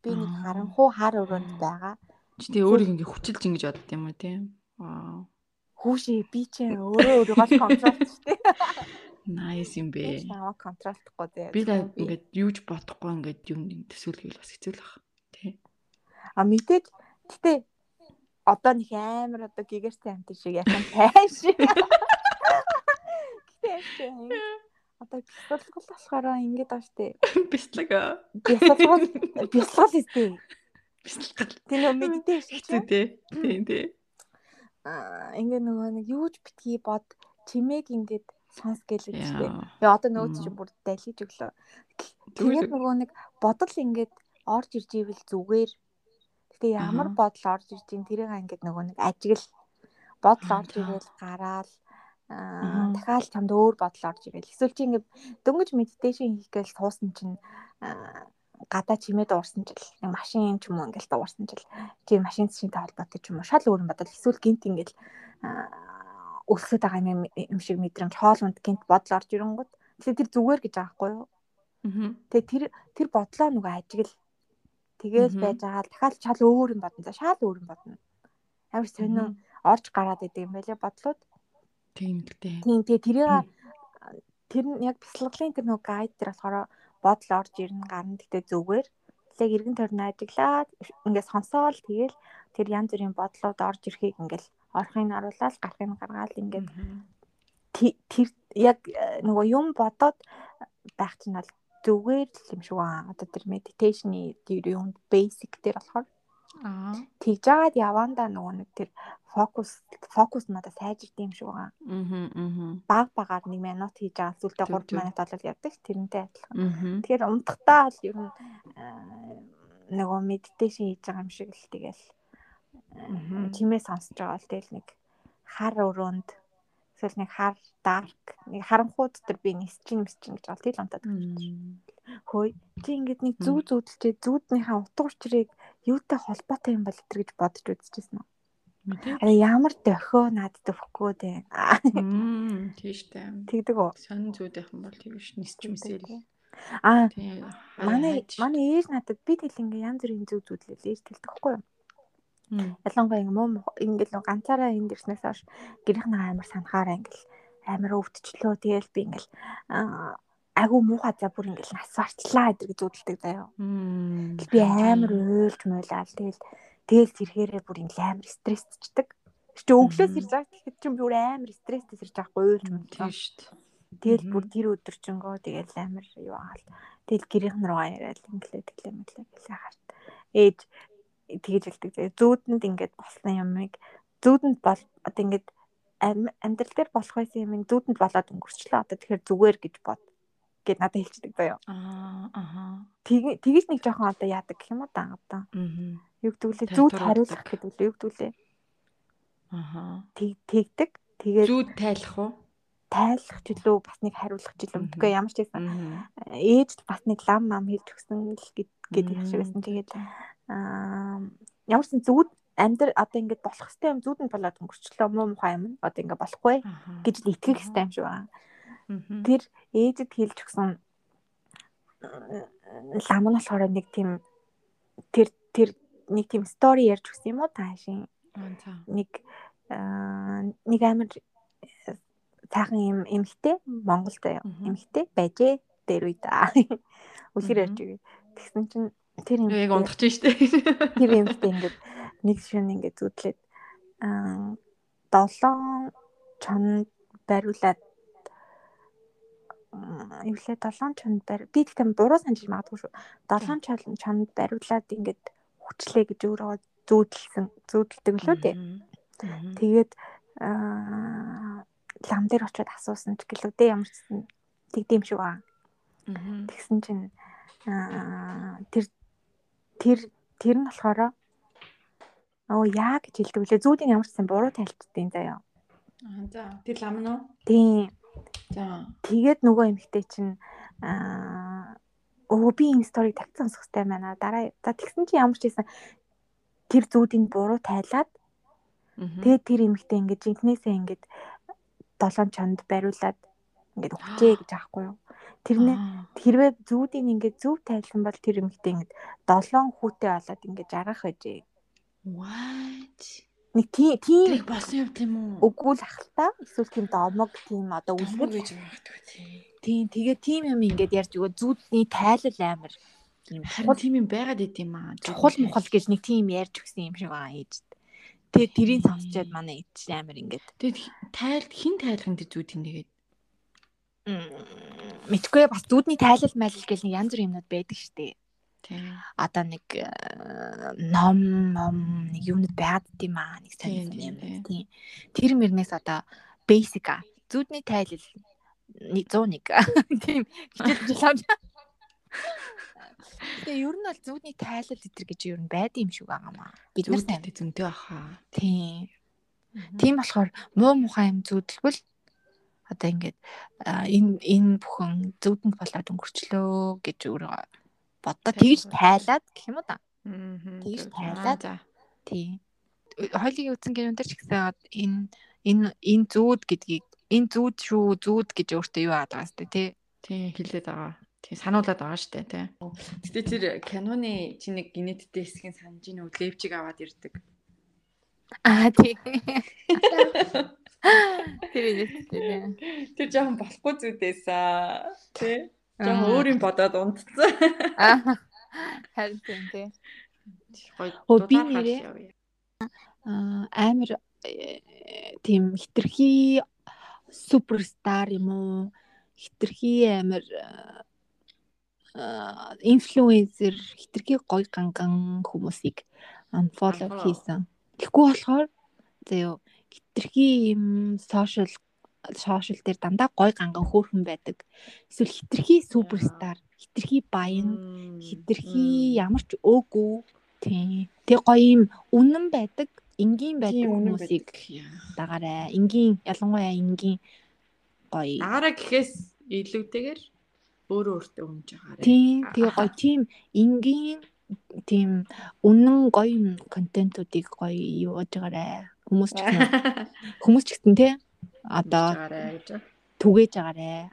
би нэг харанхуу хар өрөөнд байгаа. Чи тэгээ өөрийг ингээ хүчилж ингэж бодд юм уу тийм? Вау. Хүүшээ би ч өөрөө өөрийгөө контролчтэй. Nice юм бэ. Намайг контролдохгүй дээ. Би ингээд юуж бодохгүй ингээд юм төсөөлгөл бас хэцүү л баг. Тий. А мэдээд гэтээ одоо нэг амар одоо гигэртэй амт шиг яхан тайш. Гэтээ чи одоо бясалгал болохоор ингэж байгаа штэ. Бислэг. Бясалгал бясалгал үстэй. Бислэг. Тэр нөө медитейшн Хэцүү тий. Тий тий. аа ингээ нөгөө нэг юуж битгий бод чимээг ингээд сонс гэлээ штэ. Яа. Тэгээ одоо нөгөө Мм. чи бүр далиж өглөө. Тэгээд нөгөө нэг бодол ингээд орж ирж ивэл зүгээр. Гэтэ ямар бодол орж ирж ин тэрийг ингээд нөгөө нэг ажигл бодол орж ирээл гараал аа дахиад чамд өөр бодол орж ирээл. Эсвэл чи ингээд дөнгөж медитейшн хийх гээл суусан чинь гадаа чимээ дуурсан чил нэг машин ч юм уу ингээл дуурсан чил чи машин шинтэй холбоотой ч юм уу шал өөр юм бодол эсвэл гинт ингээл аа, өсөд байгаа юм юм шиг мэдрэмж хоолунд гинт бодол орж ирэнгүүт тэгэхээр тэр зүгээр гэж байгаа байхгүй юу. Тэгээ тэр тэр бодлоо нөгөө ажигл тэгээл байж байгаа л дахиад шал өөр юм бодно. За шал өөр юм бодно. Амар сонио орж гараад идэг юм байлээ бодлууд. Тийм дээ. Тийм тэгээ тэрийг тэр нь яг бясалгалын тэр нөгөө гайд тэр болохоор бодол орж ирнэ гарна гэхдээ зүгээр. Тэгээ эргэн тойрны ажиглаад ингээд сонсоол тэгээл тэр янз бүрийн бодлууд орж ирэхийг ингээд орохыг харуулаад гарахыг гаргаал ингээд тэр яг э, нөгөө юм бодоод байх чинь бол зүгээр л юм шиг байна. Одоо тэр медитейшны тэр юм basic дээр болохоор Аа. Тэгж жагаад явандаа нөгөө нэг тэр фокус фокус надад сайжирд юм шиг байна. Аа. Баг багаар нэг минут хийж байгаа зүйлдээ Зүг, 3 зүг. минут болол явдаг тэрнтэй адилхан. Тэгэхээр унтахтаа бол ер нь нөгөө медитейшн хийж байгаа юм шиг л тэгэл чимээ сонсож байгаа л тэгэл нэг хар өрөөнд эсвэл нэг хар дарк нэг харанхуу дотор би нисчин мисчин гэж бол тэл унтаад хөөе чи ингээд нэг зүү зүүдэлчээ зүүднийхээ утга учирыг юутай холбоотой юм бол өтер гэж бодож үзчихсэн Мэдээ. араа ямар дохио надад өгөхгүй дээ Аа, Мм, тийштэй. тэгдэг үү Сонин зүудийнх юм бол тэгвш нисч мэсэл. аа манай манай ээж надад би тэл ингээ янз бүрийн зүү зүүдлэл ээж тэлдэг хгүй юу ялангуяа ингээ муу ингээл ганцаараа энэ дэрснээс хойш гэрийнхнээ амар санахаараа ингээл амар өвдчлөө тэгэл би ингээл аа, агуу муухай за бүр ингээл нас барчлаа гэдэг гэж үүдэлдэг заяа. Мм. Би амар уйлж муйлал тэгэл тэгэл тэрхээрээ бүр ингээл амар стрессчдэг. Чи өглөөс ирж байгаа тэгэхэд чи бүр амар стресстэй ирж байгаа уйлж муйлж. Тийшт. Тэгэл Мгм. бүр тэр өдөржингөө тэгэл амар юу агаал. Тэгэл гэрийнх нь руугаа яриад инглээ тэглээ мэтлээ гэлээ харт. Ээж тэгэж хэлдэг. Зүүдэнд ингээд болсон юмыг зүүдэнд бол одоо ингээд ам- амьдрал дээр болох байсан юмыг зүүдэнд болоод өнгөрчлөө. Одоо тэгэхээр зүгээр гэж бод гэд надад хэлчихдэг заяа. Аа. Тэг тэгэж нэг жоохон одоо яадаг гэх юм уу да одоо. Тайлбар зүүд болдог. хариулах гэдэг үү юу гэдгүүлээ. Аха. Тэг тэгдэг. Тэгээд Зүуд тайлах уу? тайлах ч үлээ бас нэг хариулах ч үлээ. Үгүй ямар ч байсан. Мм. Ээж бас нэг лам мам хийж өгсөн л гэд гэдэг шиг байсан. Тэгээд аа ямар ч зүуд амьдрал одоо ингээд болох хэвээр юм зүүдэнд болоод өнгөрчлөө муу мухай юм нь одоо ингээд болохгүй гэж итгэх хэвээр юм шиг байна. Тэр ээжэд хэлж өгсөн лам нь болохоор нэг тийм тэр тэр нэг тийм стори ярьж өгсөн юм уу таашийн нэг аа, нэг амар цаахан юм эмхтэй Монголд эмхтэй байжээ дээр үе да. Үлгэр ярьж өгье. Тэгсэн чинь тэр Яг эмхтэй ундахж штэ. тэр эмхтэй ингээд нэг шөнө ингээд зүтлээд аа долоон чонд бариулаад аа, юу лээ долоон чонд барь би тэгтээ буруу санджиж магадгүй шүү. Долоон чонд чонд бариулаад ингээд хүчлээ гэж өөрөө зүүдэлсэн зүүдэлдэг лөө. Мгм. Тэгээд аа лам дээр очиод асуусан ч гэлөө дээ ямар ч тэгдэм шиг аа. Тэгсэн чинь аа тэр тэр тэр нь болохоор оо яа гэж хэлдэг үлээ зүүдийн ямар ч гэсэн буруу тайлцдیں۔ заяа. Аа за. Тэр лам нь уу? Тийм. Тэгээд нөгөө эмэгтэй чинь аа өө би энэ сториг тавьсан сонсох хэрэгтэй байна. Дараа за тэгсэн чинь ямар ч байсан тэр зүүдийн буруу тайлаад тэгээд тэр эмэгтэй ингээд жинкнээсээ ингээд долоон чонд бариулаад ингээд өгчээ гэж аахгүй юу. Тэрнээ хэрвээ зүүдийн ингээд зөв тайлсан бол тэр эмэгтэй ингээд долоон хүүтэй болоод ингээд жаргах байжээ. What? Нэг тийм тийм болсон юм тийм үү? үгүй л ахalta эсвэл тийм домог тийм одоо Үлгэр гэж магадгүй тий. тийм тэгээ тийм юм ингээд ярьж өгөө зүүдний тайлал амар юм Харин тийм юм байгаад ид юм аа. чухал мухал гэж нэг тийм ярьж өгсөн юм шиг байгаа ээж. Тэгээ тэрийг сонсчоод манай ээж амар ингээд Тэгэд тайлд хин тайлах тэр зүүд юм тэгээд. мэдгүй бас зүүдний тайлал майлал гэл нэг янз бүрийн юмнууд байдаг штеп. Тий. Одоо нэг э, ном ном нэг юмнууд байгаад дим аа нэг сонирхол юм тийм. Тэр мөрнээс одоо basic а зүүдний тайлал нэг 101 тийм хичээл авч. Тэгээ ер нь бол зүүдний тайлал гэтэр гэж ер нь байдаг юм шиг байгаа маа. Бид нар. Зүүдтэй зөнтэй баха. Тийм. Тийм болохоор муу мухай юм зүудэлбэл одоо ингээд энэ энэ бүхэн зүудэнд болоод өнгөрчлөө гэж өөрөө бодоо тэгж тайлаад гэх юм уу да. Тэгж тайлаад. За. Тийм. Хойлыг үзсэн гэнэ өндөр ч гэсэн энэ энэ энэ зүуд гэдгийг энэ зүуд шүү зүуд гэж өөртөө юу аадаг юм бэ тий. Тий хэлээд байгаа. Тий сануулад байгаа штэ тий. Гэтэ тэр киноны чи нэг генеттэй хэсгийн санаж ийн үү левчиг аваад ирдэг. Аа тий. Тэр үнэтэй. Тэр жоохон болохгүй зүудээсаа тий. Жоохон өөр юм бодоод унтцсан. Аа. Харин тийм тий. Өө, би нэрээ-. Аа, амар э, тийм хитрхи суперстар юм уу хитрхи амар инфлюенсер хитрхи гоё ганган хүмүүсийг unfollow хийсэн. Тэгэхгүй болохоор зөө хитрхи юм сошиал сошиал дээр дандаа гоё ганган хөөрхөн байдаг. Эсвэл хитрхи суперстар, хитрхи баян хитрхи ямар ч өөгүй тий. Тэг гоё юм үнэн байдаг, энгийн байдаг хүмүүсийг дагаарай. Энгийн ялангуяа энгийн гоё. Дагараа гэхээс илүүтэйгээр өөрөө өөртөө өмж байгаарэ. Тийм тэгээ гоё тийм энгийн тийм үнэн гоё контентуудыг гоё юу яаж байгаарэ. Хүмүүс ч гэсэн хүмүүс ч гэсэн тий одоо түгээж байгаарэ.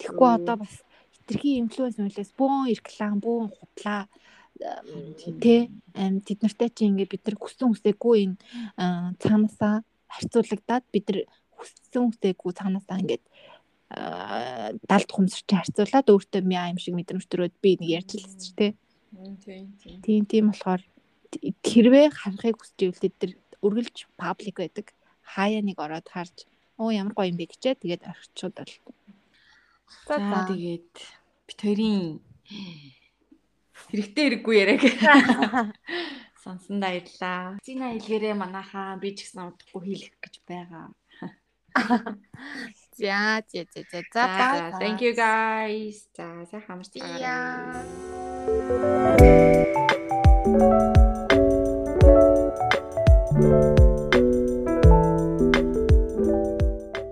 Тэгэхгүй одоо бас хитрхи инфлюенс мөлөөс бөөн реклам, бөөн худлаа ам тэд нартай чи ингээд бид нар хүссэн үсээгүй энэ аа, цаанаасаа харьцуулагдаад бид нар хүссэн үсээгүй цаанаасаа ингээд аа, далд хумсч харьцуулаад өөртөө мяа юм шиг мэдрэмж төрөөд би нэг ярьж лсэн чи тий тийм тийм. болохоор хэрвээ харахыг хүсэж ивэл тэд нар үргэлж паблик байдаг хаяа нэг ороод харж оо ямар гоё юм бэ гэчээ тэгээд орчууд бол За тэгээд бит хоёрын хэрэгтэй хэрэггүй яриаг сонсон баярлаа. Зина хэлгээрээ манайхаа би ч гэсэн удахгүй хийх гэж байгаа. За за за за За thank you guys. За сайхан амарч Yeah. байгаарай.